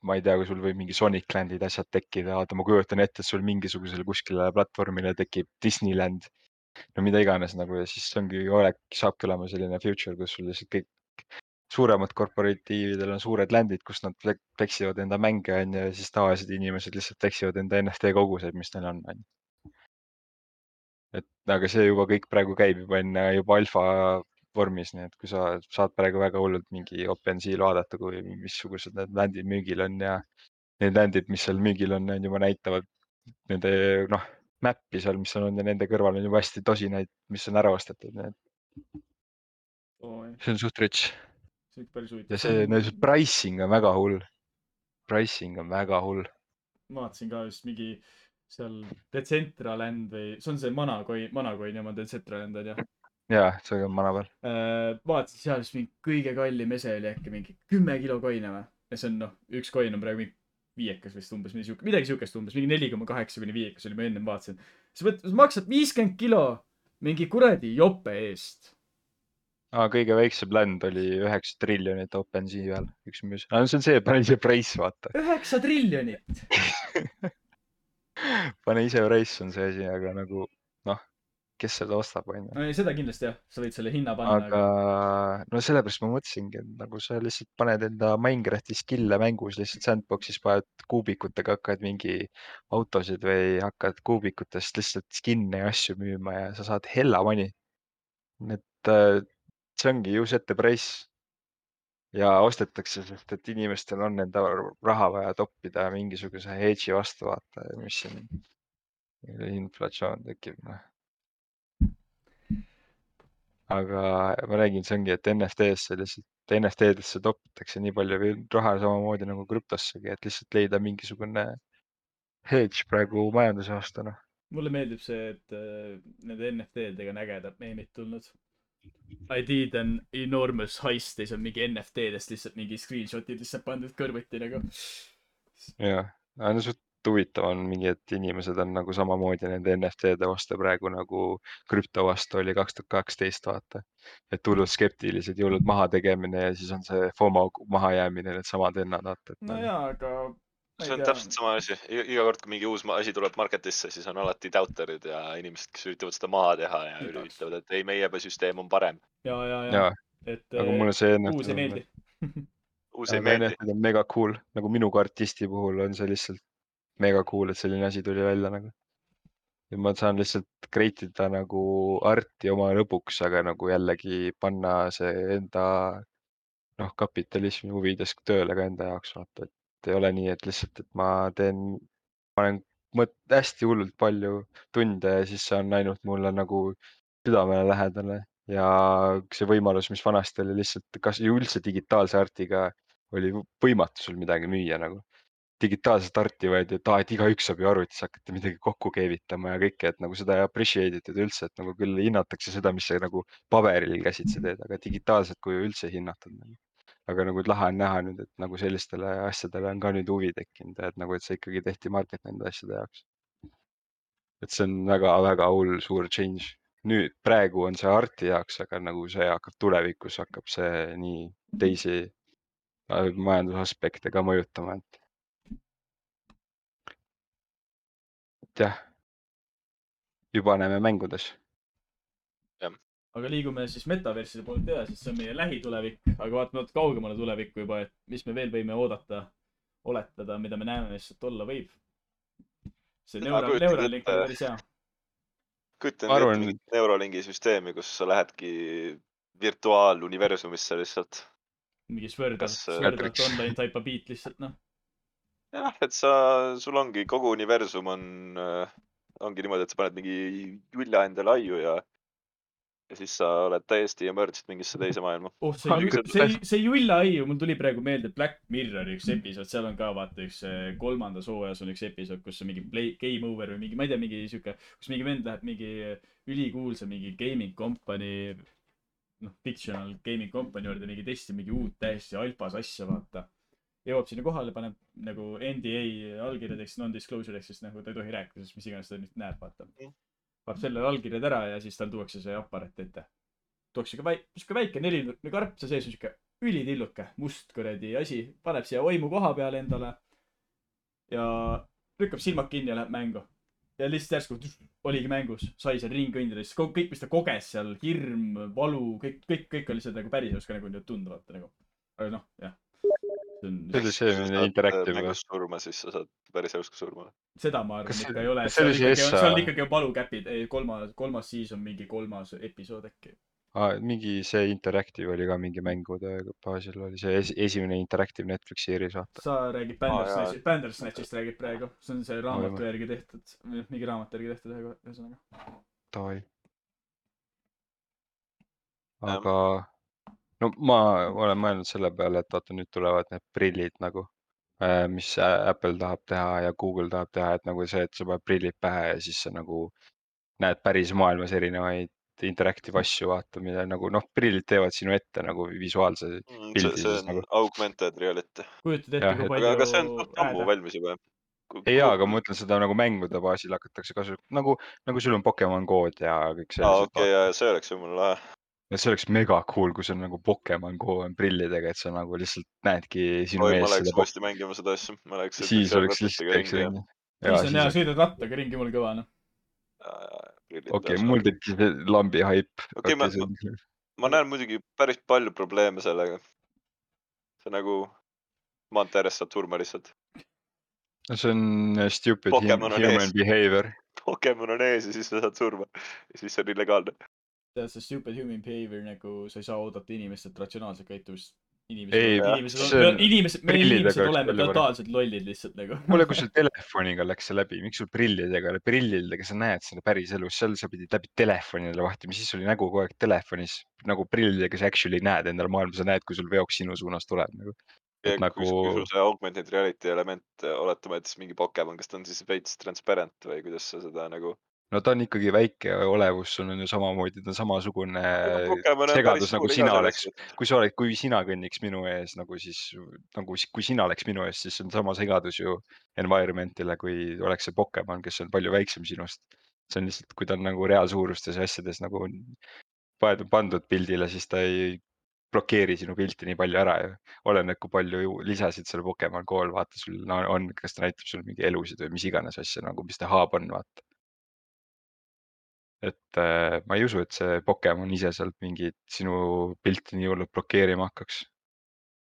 C: ma ei tea, kui sul võib mingi Sonic Land'id asjad tekkida, vaata, ma kujutan ette, et sul mingisugusele kuskile platvormile tekib Disneyland. no mida iganes nagu ja siis ongi olek, saabki olema selline future, kus sul lihtsalt kõik suuremad korporatiividel on suured land'id, kus nad fle- flex ivad enda mänge on ju ja siis tavalised inimesed lihtsalt flex ivad enda NFT koguseid, mis neil on, on ju. et aga see juba kõik praegu käib juba enne juba alfa vormis, nii et kui sa saad praegu väga hullult mingi OpenSea'l vaadata, kui missugused need land'id müügil on ja need land'id, mis seal müügil on, need juba näitavad nende noh, map'i seal, mis on ja nende kõrval on juba hästi tosinaid, mis on ära ostetud, nii et see on suht rich
A: see on ikka päris huvitav.
C: ja see, no see pricing on väga hull. Pricing on väga hull.
A: ma vaatasin ka just mingi seal Decentraland või, see on see Manacoin, Manacoini oma Decentraland on ju.
C: ja see on mana peal.
A: vaatasin seal just mingi kõige kallim ese oli äkki mingi kümme kilo coin'e või. ja see on noh, üks coin on praegu mingi viiekas vist umbes, midagi siuke, midagi siukest umbes, mingi neli koma kaheksa kuni viiekas oli, ma ennem vaatasin. sa võt-, sa maksad viiskümmend kilo mingi kuradi jope eest.
C: aa, kõige väiksem land oli üheksa triljonit OpenSea peal, üks müüs. see on see, pane ise price, vaata.
A: üheksa triljonit. (laughs)
C: pane ise price on see asi, aga nagu noh, kes seda ostab, onju.
A: no ei, seda kindlasti jah, sa võid selle hinna panna,
C: aga no sellepärast ma mõtlesingi, et nagu sa lihtsalt paned enda Minecrafti skill'e mängus lihtsalt sandbox'is paned kuubikutega hakkad mingi autosid või hakkad kuubikutest lihtsalt skin'e ja asju müüma ja sa saad hella money. et äh, see ongi use at the price. ja ostetakse, sest et inimestel on enda raha vaja toppida mingisuguse hedge'i vastu vaata, mis siin inflatsioon tekib, noh. aga ma räägin, see ongi, et NFT-sse lihtsalt, NFT-desse topitakse nii palju raha samamoodi nagu krüptossegi, et lihtsalt leida mingisugune hedge praegu majanduse vastu, noh.
A: mulle meeldib see, et äh, nende NFT-dega on ägedad meemid tulnud. I did an enormous heist ja siis on mingi NFT-dest lihtsalt mingi screenshot'id lihtsalt pandud kõrvuti nagu.
C: jah, no suht huvitav on mingi, et inimesed on nagu samamoodi nende NFT-de vastu praegu nagu krüpto vastu oli kaks tuhat kaksteist, vaata. et hullult skeptilised ja hullult mahategemine ja siis on see FOMO mahajäämine, needsamad vennad, vaata.
A: no jaa, aga
B: see on
A: tea
B: täpselt. sama asi, iga kord, kui mingi uus asi tuleb market'isse, siis on alati doubter'id ja inimesed, kes üritavad seda maha teha ja
A: Igaks.
B: ütlevad, et ei, meie süsteem on parem.
A: ja, ja, ja
C: jaa,
A: et
C: aga
A: äh,
C: mulle see
A: uus ei meeldi. (laughs)
B: uus ei meeldi.
C: NFT-d on mega cool, nagu minu kui artisti puhul on see lihtsalt mega cool, et selline asi tuli välja nagu. ja ma saan lihtsalt create ida nagu arti oma lõbuks, aga nagu jällegi panna see enda noh, kapitalismi huvides tööle ka enda jaoks vaata, et ei ole nii, et lihtsalt, et ma teen, panen mõt-, hästi hullult palju tunde ja siis see on ainult mulle nagu südamele lähedane ja see võimalus, mis vanasti oli lihtsalt, kas üldse digitaalse artiga oli võimatu sul midagi müüa nagu. digitaalset arti võeti, et aa, et igaüks saab ju arvutis hakata midagi kokku keevitama ja kõike, et nagu seda ei appreciate itud üldse, et nagu küll hinnatakse seda, mis sa nagu paberil käsitsi teed, aga digitaalset kuju üldse ei hinnatud nagu. Aga nagu lahe on näha nüüd, et nagu sellistele asjadele on ka nüüd huvi tekkinud et nagu, et see ikkagi tehti market nende asjade jaoks. et see on väga-väga hull suur change. nüüd praegu on see arti jaoks, aga nagu see hakkab tulevikus hakkab see nii teisi äh, majandusaspekte ka mõjutama, et. et jah, juba näeme mängudes.
A: Aga liigume siis metaverside poolt edasi, sest see on meie lähitulevik, aga vaatame natuke kaugemale tulevikku juba, et mis me veel võime oodata, oletada, mida me näeme, mis sealt olla võib. see
B: kujutan
A: Neuralink oli päris hea.
B: kujutan ette Neurolingi süsteemi, kus sa lähedki virtuaaluniversumisse lihtsalt.
A: mingi Sword Art,
B: Kas, äh?
A: Online type of beat lihtsalt noh.
B: jah, et sa, sul ongi kogu universum on, ongi niimoodi, et sa paned mingi julla endale aiu ja ja siis sa oled täiesti immersed mingisse teise maailma.
A: oh, see see, see, Julla Aiu, mul tuli praegu meelde Black Mirrori üks episood, seal on ka vaata üks eh, kolmandas hooajas on üks episood, kus on mingi play, game over või mingi, ma ei tea, mingi sihuke, kus mingi vend läheb mingi ülikuulsa mingi gaming company, noh, fictional gaming company juurde mingi testima mingi uut täiesti alfas asja, vaata. jõuab sinna kohale, paneb nagu NDA allkirjadeks, non-disclosure'iks, sest nagu ta ei tohi rääkida, sest mis iganes ta nüüd näeb, vaata
B: Mm.
A: Paneb selle allkirjad ära ja siis tal tuuakse see aparaat ette tuuakse siuke väike, siuke väike nelinurkne karp, seal sees on siuke ülitilluke must kuradi asi, paneb siia vaimu koha peale endale. ja lükkab silmad kinni ja läheb mängu. ja lihtsalt järsku oligi mängus, sai seal ringi kõndida, siis kõik, mis ta koges seal, hirm, valu, kõik, kõik, kõik on lihtsalt nagu päriselus ka nagu nüüd tunda, vaata nagu. aga noh, jah. See on,
C: see oli see, milline interactive või?
B: mängus surma, siis sa saad päris ka surma.
A: seda ma arvan
C: Kas
A: ikka ei ole,
C: kas see
A: seal ikkagi,
C: Essa-
A: seal ikkagi on valukäpid, ei kolmas, kolmas season, mingi kolmas episood äkki.
C: Ah, mingi see Interactive oli ka mingi mängude baasil oli see es esimene Interactive Netflixi series vaata.
A: sa räägid
B: Aa, jaa.
A: Bandersnatchist, Bandersnatchist räägid praegu, see on see raamatu
C: võimalik.
A: järgi tehtud, mingi raamatu järgi tehtud ühe- ühesõnaga.
C: Davai. Aga no ma olen mõelnud selle peale, et vaata nüüd tulevad need prillid nagu, mis Ä- Apple tahab teha ja Google tahab teha, et nagu see, et sa paned prillid pähe ja siis sa nagu näed päris maailmas erinevaid interactive asju, vaata, mida nagu noh, prillid teevad sinu ette nagu visuaalse
B: see,
C: pildi
B: see
C: siis
B: on
C: nagu.
B: augmented reality.
A: kujutad ette,
C: Jah,
A: kui palju
B: aga, aga see on ammu valmis juba.
C: ei jaa, aga ma mõtlen seda nagu mängude baasil hakatakse kasu, nagu, nagu sul on Pokemon Go'd ja kõik
B: aa,
C: sellised
B: okei, ja see oleks jumala lahe.
C: Ja see oleks mega cool, kui see on nagu Pokemon Go on prillidega, et sa nagu lihtsalt näedki sinu
B: oi, ma
C: ees
B: läheks uuesti mängima seda asja, ma läheks.
C: siis oleks lihtsalt käiks ringi.
A: siis on hea, sõidad rattaga ringi, mul kõva noh.
C: okei, mul tekkis see lambi haip.
B: Okei, ma- ma näen muidugi päris palju probleeme sellega. see nagu maantee ääres saad surma lihtsalt.
C: no see on äh, stupid
B: Pokemon on
C: human
B: ees.
C: behavior. (laughs)
B: Pokemon on ees ja siis sa saad surma. ja siis see on illegaalne.
A: tead, see stupid human behavior nagu, sa ei saa oodata inimestelt ratsionaalset käitumist. inimesed
C: Ei,,
A: inimesed on inimesed, me inimesed oleme totaalselt lollid lihtsalt nagu.
C: kuule, kui sul telefoniga läks see läbi, miks sul prillidega, prillidega sa näed seda päriselus, seal sa pidid läbi telefonile vahtima, siis oli nägu kogu aeg telefonis nagu prillidega sa actually näed endale maailma, sa näed, kui sul veoks sinu suunas tuleb nagu.
B: ja
C: et
B: kui,
C: nagu
B: kui sul see augmented reality element, oletame, et siis mingi Pokemon, kas ta on siis veits transparent või kuidas sa seda nagu.
C: No ta on ikkagi väike olevus, sul on ju samamoodi, ta on samasugune segadus nagu sina oleks kui sa oled, kui sina kõnniks minu ees nagu siis nagu kui sina oleks minu ees, siis on sama segadus ju environment'ile, kui oleks see Pokemon, kes on palju väiksem sinust. see on lihtsalt, kui ta on nagu reaalsuurustes ja asjades nagu pandud pildile, siis ta ei blokeeri sinu pilti nii palju ära ju. oleneb, kui palju ju lisasid seal Pokemon Go'l vaata sul on, kas ta näitab sul mingi elusid või mis iganes asja nagu, mis ta hub on, vaata. Et äh, ma ei usu, et see Pokemon ise sealt mingit sinu pilti nii hullult blokeerima hakkaks.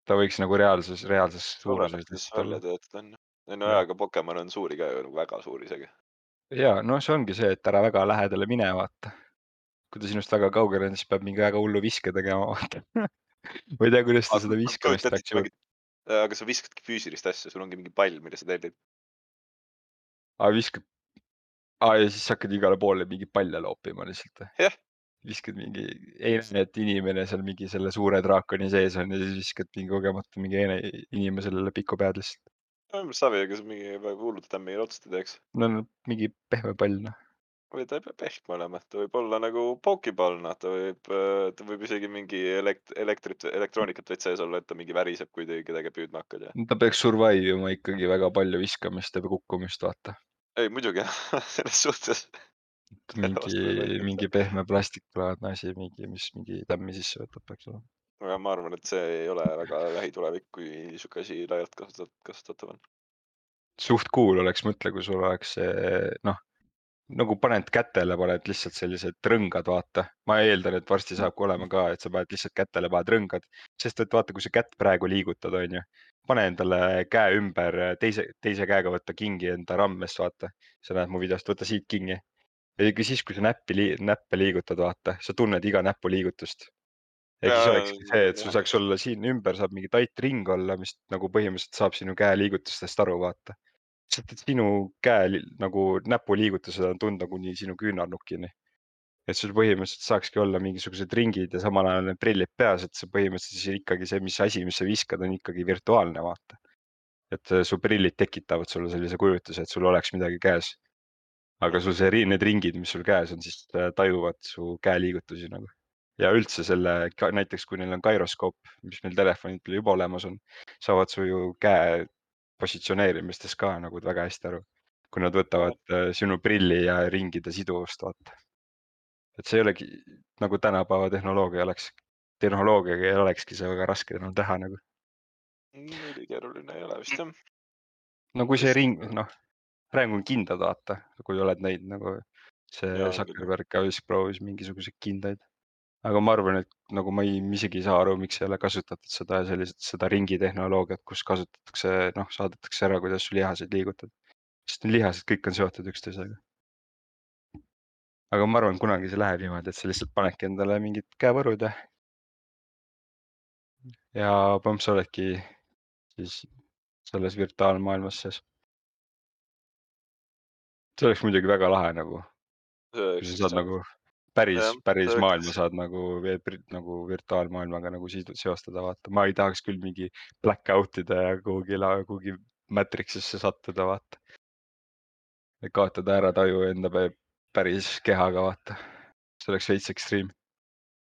C: ta võiks nagu reaalses, reaalses suuruses lihtsalt olla
B: töötada on no jaa, aga Pokemon on suuri ka ju nagu väga suur isegi.
C: ja no see ongi see, et ära väga lähedale mine, vaata. kui ta sinust väga kaugel on, siis peab mingi väga hullu viske tegema, (laughs) vaata. ma ei tea, kuidas ta seda viskamist läks ju.
B: aga sa viskadki füüsilist asja, sul ongi mingi pall, mille sa tellid.
C: aa, viskad. Aa ja siis hakkad igale poole mingi palle loopima lihtsalt?
B: Jah.
C: viskad mingi, ei näe, et inimene seal mingi selle suure draakoni sees on ja siis viskad mingi kogemata mingi ene- inimesele piku pead lihtsalt.
B: minu meelest savi, ega sa mingi väga hullult tämmi otsast ei teeks.
C: no no mingi pehme pall noh.
B: või ta ei pea pehme olema, ta võib olla nagu pokipall, noh, ta võib, ta võib isegi mingi elekt-, elektrit, elektroonikat veits sees olla, et ta mingi väriseb, kui te kedagi püüdma hakkad ja.
C: ta peaks survive ima ikkagi väga palju viskamist ja kukkumist, vaata.
B: Ei muidugi jah, (laughs) selles suhtes. (laughs)
C: Mingi mingi pehme plastiklaadne asi, mingi, mis mingi tämmi sisse võtab, peaks olema.
B: aga ma arvan, et see ei ole väga lähitulevik, kui sihuke asi laialt kasutat-, kasutatav on.
C: suht cool oleks, mõtle, kui sul oleks noh, nagu paned kätele, paned lihtsalt sellised rõngad, vaata. ma eeldan, et varsti saab ka olema ka, et sa paned lihtsalt kätele, paned rõngad, sest et vaata, kui sa kätt praegu liigutad, onju, pane endale käe ümber teise, teise käega võtta kingi enda rammest, vaata. sa näed mu videost, võta siit kingi. ja ka siis, kui sa näppi, näppe liigutad, vaata, sa tunned iga näpuliigutust. ja siis olekski see, et sul saaks olla siin ümber saab mingi tait ring olla, mis nagu põhimõtteliselt saab sinu käe liigutustest aru, vaata lihtsalt, et sinu käe nagu näpuliigutused on tunda kuni sinu küünarnukini. Et sul põhimõtteliselt saakski olla mingisugused ringid ja samal ajal need prillid peas, et see põhimõtteliselt siis ikkagi see, mis asi, mis sa viskad, on ikkagi virtuaalne, vaata. et äh, su prillid tekitavad sulle sellise kujutuse, et sul oleks midagi käes. aga sul see, need ringid, mis sul käes on, siis äh, tajuvad su käeliigutusi nagu. ja üldse selle, näiteks kui neil on gyroskoop, mis meil telefonidel juba olemas on, saavad su ju käe positsioneerimistest ka nagu väga hästi aru. kui nad võtavad äh, sinu prilli ja ringide siduvust, vaata. Et see ei olegi nagu tänapäeva tehnoloogia oleks, tehnoloogiaga ei olekski see väga raske enam teha nagu.
B: ülikeeruline ei ole vist jah.
C: no kui see ring, noh, praegu on kindad, vaata, kui oled näinud nagu see. Zuckerberg ka vist proovis mingisuguseid kindaid. aga ma arvan, et nagu ma ei, isegi ei saa aru, miks ei ole kasutatud seda sellist, seda ringitehnoloogiat, kus kasutatakse, noh, saadetakse ära, kuidas su lihaseid liigutad. sest lihased kõik on seotud üksteisega. Aga ma arvan, kunagi see läheb niimoodi, et sa lihtsalt panedki endale mingid käevõrud ja. ja põmps oledki siis selles virtuaalmaailmas sees. see oleks muidugi väga lahe nagu, kui sa saad nagu päris päris maailma saad nagu, nagu virtuaalmaailmaga nagu seostada, vaata, ma ei tahaks küll mingi black out ida ja kuhugi, kuhugi Matrixisse sattuda, vaata. kaotada ära taju enda päris kehaga, vaata. see oleks veits extreme.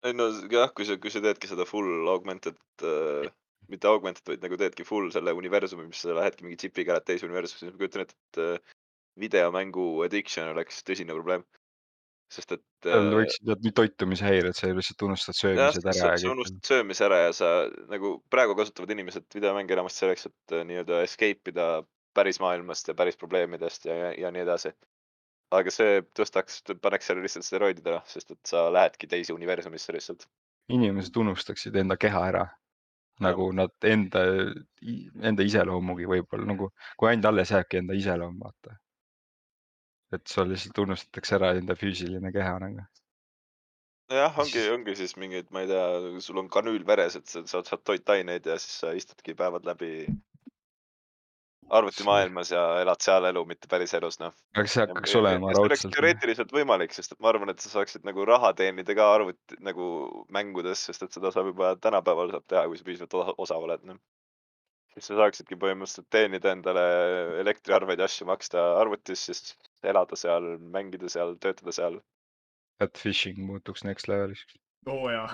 B: ei no jah, kui sa, kui sa teedki seda full augmented äh,, mitte augmented, vaid nagu teedki full selle universumi, mis sa lähedki mingi džipiga lähed teise universumi, siis ma kujutan ette, et äh, videomängu addiction oleks tõsine probleem. sest et äh,
C: võiksid olla nii toitumishäired, sa lihtsalt unustad söömised ära
B: sa, unustad söömise ära ja sa nagu praegu kasutavad inimesed videomänge enamasti selleks, et äh, nii-öelda escape ida päris maailmast ja päris probleemidest ja, ja, ja nii edasi. Aga see tõstaks, paneks selle lihtsalt steroididele, sest et sa lähedki teise universumisse lihtsalt.
C: inimesed unustaksid enda keha ära. nagu nad enda, enda iseloomugi võib-olla nagu, kui ainult alles jääbki enda iseloom, vaata. et sul lihtsalt unustatakse ära enda füüsiline keha nagu.
B: jah, ongi ongi siis mingid, ma ei tea, sul on kanüül veres, et sa saad toitaineid ja siis sa istudki päevad läbi arvutimaailmas ja elad seal elu, mitte päris elus, noh.
C: aga see hakkaks
B: ja-
C: olema raudselt.
B: teoreetiliselt võimalik, sest et ma arvan, et sa saaksid nagu raha teenida ka arvuti nagu mängudes, sest et seda saab juba tänapäeval saab teha, kui sa piisavalt osa- osav oled, noh. siis sa saaksidki põhimõtteliselt teenida endale elektriarveid ja asju maksta arvutis, siis elada seal, mängida seal, töötada seal.
C: Catfishing muutuks next leveliks.
A: Oo jaa.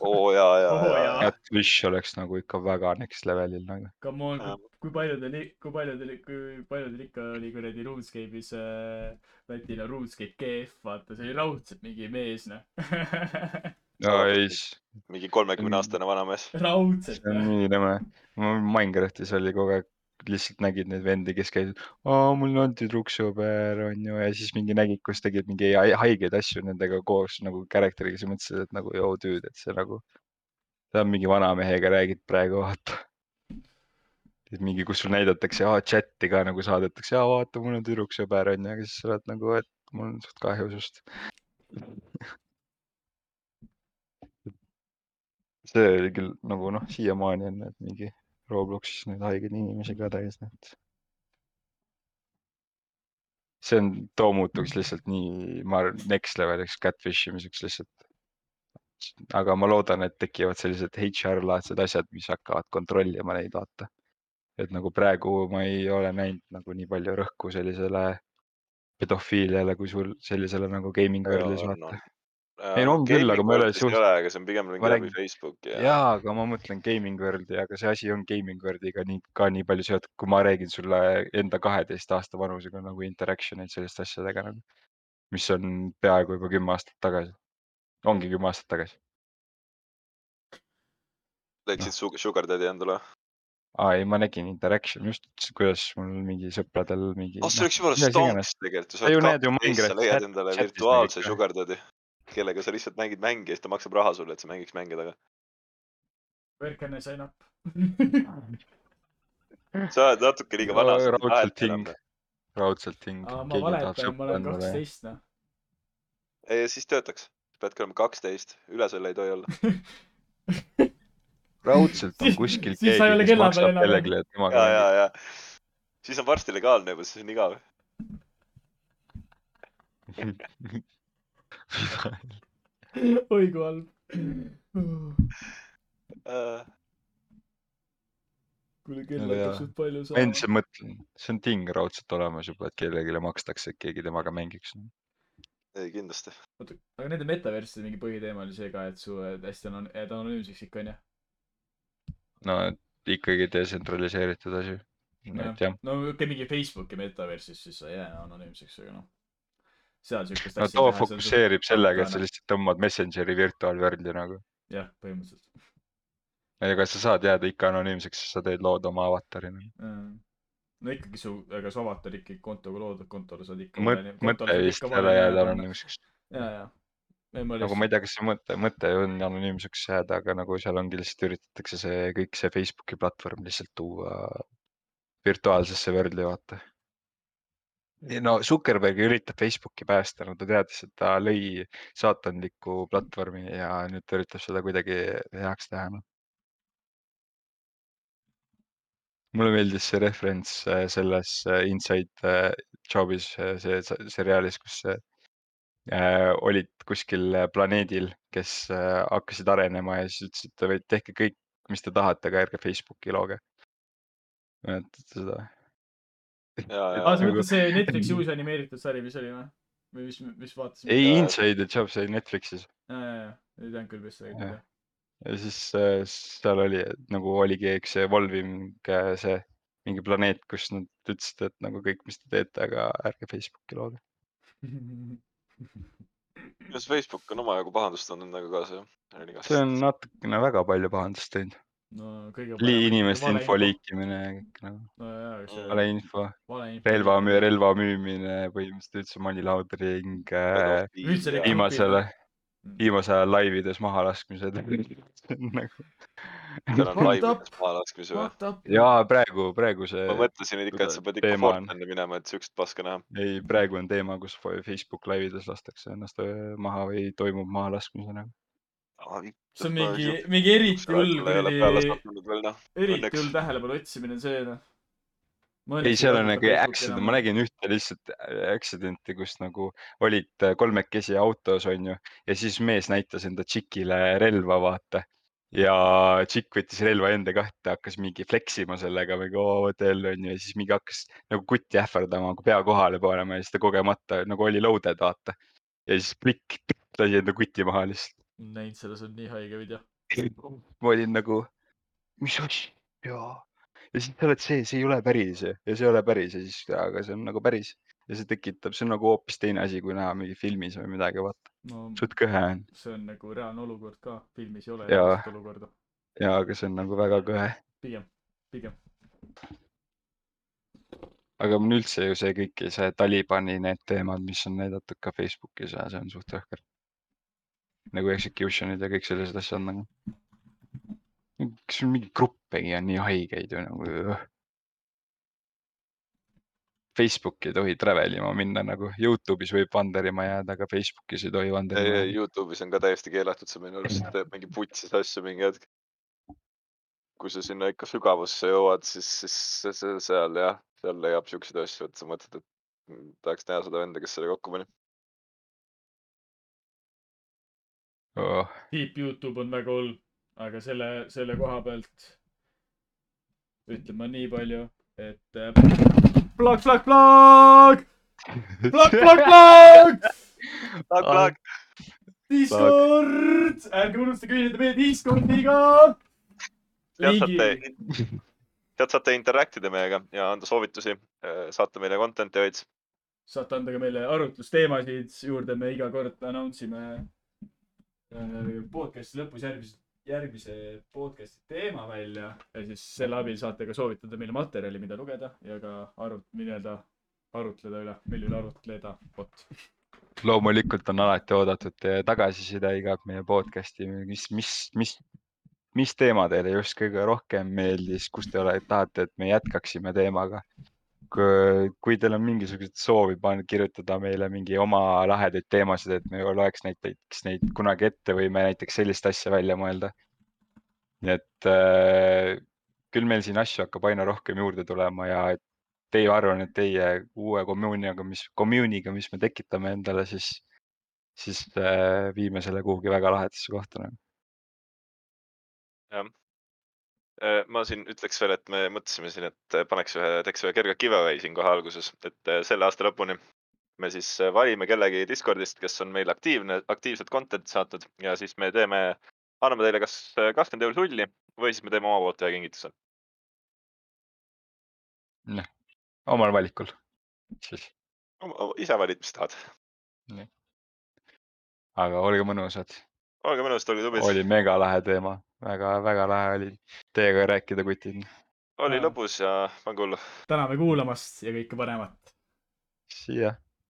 B: oo jaa, jaa, jaa.
C: Catfish oleks nagu ikka väga next levelil nagu.
A: Come on kui paljudel, kui paljudel, kui paljudel ikka oli kuradi RuneScape'is äh, Lätil on RuneScape GF, vaata, see oli raudselt mingi mees, noh.
C: ei,
B: mingi kolmekümne aastane vanamees.
A: raudselt,
C: see on nii nõme. Minecraftis oli kogu aeg, lihtsalt nägid neid vendi, kes käisid, mul on tüdruksõber onju ja siis mingi nägid, kus tegid mingi hai- haigeid asju nendega koos nagu character'iga, siis mõtlesid, et nagu joo tüüd, et see nagu, sa mingi vanamehega räägid praegu, vaata. et mingi, kus sul näidatakse chati ka nagu saadetakse, aa vaata, mul on tüdruksõber onju, aga siis sa oled nagu, et mul on suht kahju sinust. (laughs) see oli küll nagu noh, siiamaani on need mingi Robloxis neid haigeid inimesi ka täis, et. see on, too muutuks lihtsalt nii, ma arvan, next leveliks catfish imiseks lihtsalt. aga ma loodan, et tekivad sellised HR-laadsed asjad, mis hakkavad kontrollima neid, vaata. et nagu praegu ma ei ole näinud nagu nii palju rõhku sellisele pedofiiliale, kui sul sellisele nagu gaming world'is vaata. Ei, no on küll, aga ma ei ole
B: suht. ei ole, aga see on pigem mingi läbi Facebooki ja,
C: jaa, aga ma mõtlen gaming world'i, aga see asi on gaming world'iga nii, ka nii palju seotud, kui ma räägin sulle enda kaheteist aasta vanusega nagu interaction eid selliste asjadega nagu, mis on peaaegu juba kümme aastat tagasi. ongi kümme aastat tagasi.
B: leidsid su- Sugar Daddy endale.
C: aa ei, ma nägin interaction just, kuidas mul mingi sõpradel mingi.
B: oh, see oleks jumala stonks tegelikult,
C: Sa ju
B: kaksteist, sa leiad endale virtuaalse
C: ka.
B: Sugar Daddy, kellega sa lihtsalt mängid mänge ja siis ta maksab raha sulle, et sa mängiks mänge taga.
A: Where can I sign up? (laughs)
B: sa oled natuke liiga vana.
C: raudselt hing, raudselt hing.
A: ma valetan, ma olen kaksteist, noh.
B: ei, siis töötaks. peadki olema kaksteist, üle selle ei tohi olla. (laughs)
C: raudselt on kuskil keegi, kes maksab kellelegi, et
B: ja,
C: temaga
B: ja
C: mängib.,
B: ja. siis on varsti legaalne juba, siis on igav. (laughs) (laughs)
A: oi kui halb. kuule, kell hakkab suht palju
C: ma endiselt
A: saama.
C: mõtlen, see on ting raudselt olemas juba, et kellelegi makstakse, et keegi temaga mängiks.
B: ei, kindlasti.
A: oota, aga nende metaverside mingi põhiteema oli see ka, et su hästi anon-, jääd anonüümseks ikka onju.
C: no et ikkagi detsentraliseeritud asi. et jah,
A: no okei okay,, mingi Facebooki metaversis siis sa ei jää enonüümseks, aga noh. Seal siukest
C: no too fokusseerib sellega, et sa lihtsalt tõmbad Messengeri virtual world'i nagu.
A: jah, põhimõtteliselt.
C: ega sa saad jääda ikka anonüümseks, sa teed lood oma avatari nagu..
A: no ikkagi su, ega su avatar ikkagi kontoga loodud kontole saad ikka.
C: mõte, vist ei ole jääda. anonüümseks.
A: ja, ja.
C: nagu ma ei tea, kas see mõte, mõte on anonüümseks jääda, aga nagu seal ongi lihtsalt üritatakse see kõik see Facebooki platvorm lihtsalt tuua virtuaalsesse world'i, vaata. No Zuckerberg üritab Facebooki päästa, no ta teadis, et ta lõi saatanliku platvormi ja nüüd ta üritab seda kuidagi heaks teha, noh. mulle meeldis see referents äh, selles äh, Inside äh, Jobis, see se- seriaalis, kus olid kuskil planeedil, kes hakkasid arenema ja siis ütlesid, et tehke kõik, mis te tahate, aga ärge Facebooki looge. mäletate seda?
B: ja,
A: aa,
B: ja
A: sa
C: nagu-
A: mõtled see Netflixi uus animeeritud sari, mis oli või? või mis, mis vaatasime?
C: ei. Inside Jobs oli Netflixis
A: ja, ja, ja, ei teadnud küll, mis see oli
C: ja siis äh, seal oli et nagu oligi, eks see Volving, see mingi planeet, kus nad ütlesid, et nagu kõik, mis te teete, aga ärge Facebooki looge. (laughs)
B: kas Facebook on omajagu pahandust andnud endaga kaasa, jah?
C: see on natukene väga palju pahandust teinud.
A: No kõige
C: inimeste info. liikimine ja kõik nagu
A: no jaa, aga see
C: valeinfo,
A: valeinfo.
C: relva, relva müümine, põhimõtteliselt üldse money laundering äh, viimasele, viimasel ajal laivides mahalaskmised (laughs) nagu
B: seal on laivides
A: up?
B: mahalaskmisi või?
C: Jaa, praegu, praegu see
B: ma, mõtlesin et ikka, et sa pead ikka Fortnite'i minema, et siukest paska näha.
C: ei praegu on teema, kus Facebook laivides lastakse ennast öö, maha või toimub mahalaskmisena.
A: See on mingi, mingi eriti hull kuradi,
B: noh.
A: eriti hull tähelepanu otsimine see noh.
C: ei, seal on nagu accident, ma nägin ühte lihtsalt accident'i, kus nagu olid äh, kolmekesi autos, onju, ja siis mees näitas enda tšikile relva, vaata. ja tšikk võttis relva enda kätte, hakkas mingi flex ima sellega mingi OOTL onju ja siis mingi hakkas nagu kutti ähvardama, nagu pea kohale panema ja siis ta kogemata nagu oli loaded, vaata. ja siis plikk, lasi enda kuti maha lihtsalt.
A: Näinud selles on nii haige video. (laughs)
C: ma olin nagu, mis asja. ja siis sa oled see, see ei ole päris ja see ei ole päris ja siis, aga see on nagu päris ja see tekitab, see on nagu hoopis teine asi, kui näha mingi filmis või midagi, vaata.
A: no
C: suht kõhe on
A: see on nagu reaalne olukord ka, filmis ei ole reaalset olukorda.
C: ja, aga see on nagu väga kõhe.
A: pigem, pigem.
C: aga on üldse ju see kõik see Talibani need teemad, mis on näidatud ka Facebookis ja see on suht jõhker. Nagu execution'id ja kõik sellised asjad nagu. kas sul mingi gruppegi on nii haigeid ju nagu? Facebooki ei tohi travel ima minna nagu, Youtube'is võib vanderima jääda, aga Facebookis ei tohi vanderima jääda.
B: Youtube'is on ka täiesti keelatud, see minu arust teeb mingi putsis asju mingi hetk. kui sa sinna ikka sügavusse jõuad, siis, siis seal jah, seal leiab siukseid asju, et sa mõtled, et mm, tahaks näha seda venda, kes selle kokku pani.
C: Oh,
A: Deep Youtube on väga hull, aga selle, selle koha pealt ütlen ma nii palju, et äh, plakk, plakk, plakk, plakk, plakk, plakk,
B: Plak, plak,
A: Discord, ärge unustage ühineda meie Discordiga.
B: sealt saate, sealt saate interact ida meiega ja anda soovitusi, saata meile content'i veits.
A: saate anda ka meile arutlusteemasid juurde, me iga kord announce ime äh, podcast'i lõpus järgmise, järgmise podcast'i teema välja ja siis selle abil saate ka soovitada meile materjali, mida lugeda ja ka arut-, nii-öelda arutleda üle, mille üle arutleda, vot.
C: loomulikult on alati oodatud teie tagasiside iga meie podcast'i, mis, mis, mis, mis teema teile just kõige rohkem meeldis, kus te ole, tahate, et me jätkaksime teemaga. Kui teil on mingisugused soovi panna, kirjutada meile mingi oma lahedaid teemasid, et me loeks näiteks neid kunagi ette või me näiteks sellist asja välja mõelda. nii et äh, küll meil siin asju hakkab aina rohkem juurde tulema ja teie arvan, et teie uue kommuuniga, mis, kommuuniga, mis me tekitame endale, siis, siis äh, viime selle kuhugi väga lahedasse kohta
B: jah. Ma siin ütleks veel, et me mõtlesime siin, et paneks ühe, teeks ühe kerge giveaway siin kohe alguses, et eh, selle aasta lõpuni me siis valime kellegi Discordist, kes on meil aktiivne, aktiivselt content'i saatnud ja siis me teeme, anname teile kas kakskümmend euri sulli või siis me teeme oma poolt ühe kingituse.
C: omal valikul siis,
B: ise valid, mis tahad.
C: aga olge mõnusad,
B: olge mõnusad, olge tublid.
C: oli mega lahe teema väga,, väga-väga lahe oli teiega rääkida, kutid.
B: oli lõbus ja pange hullu.
A: täname kuulamast ja kõike paremat.
C: siia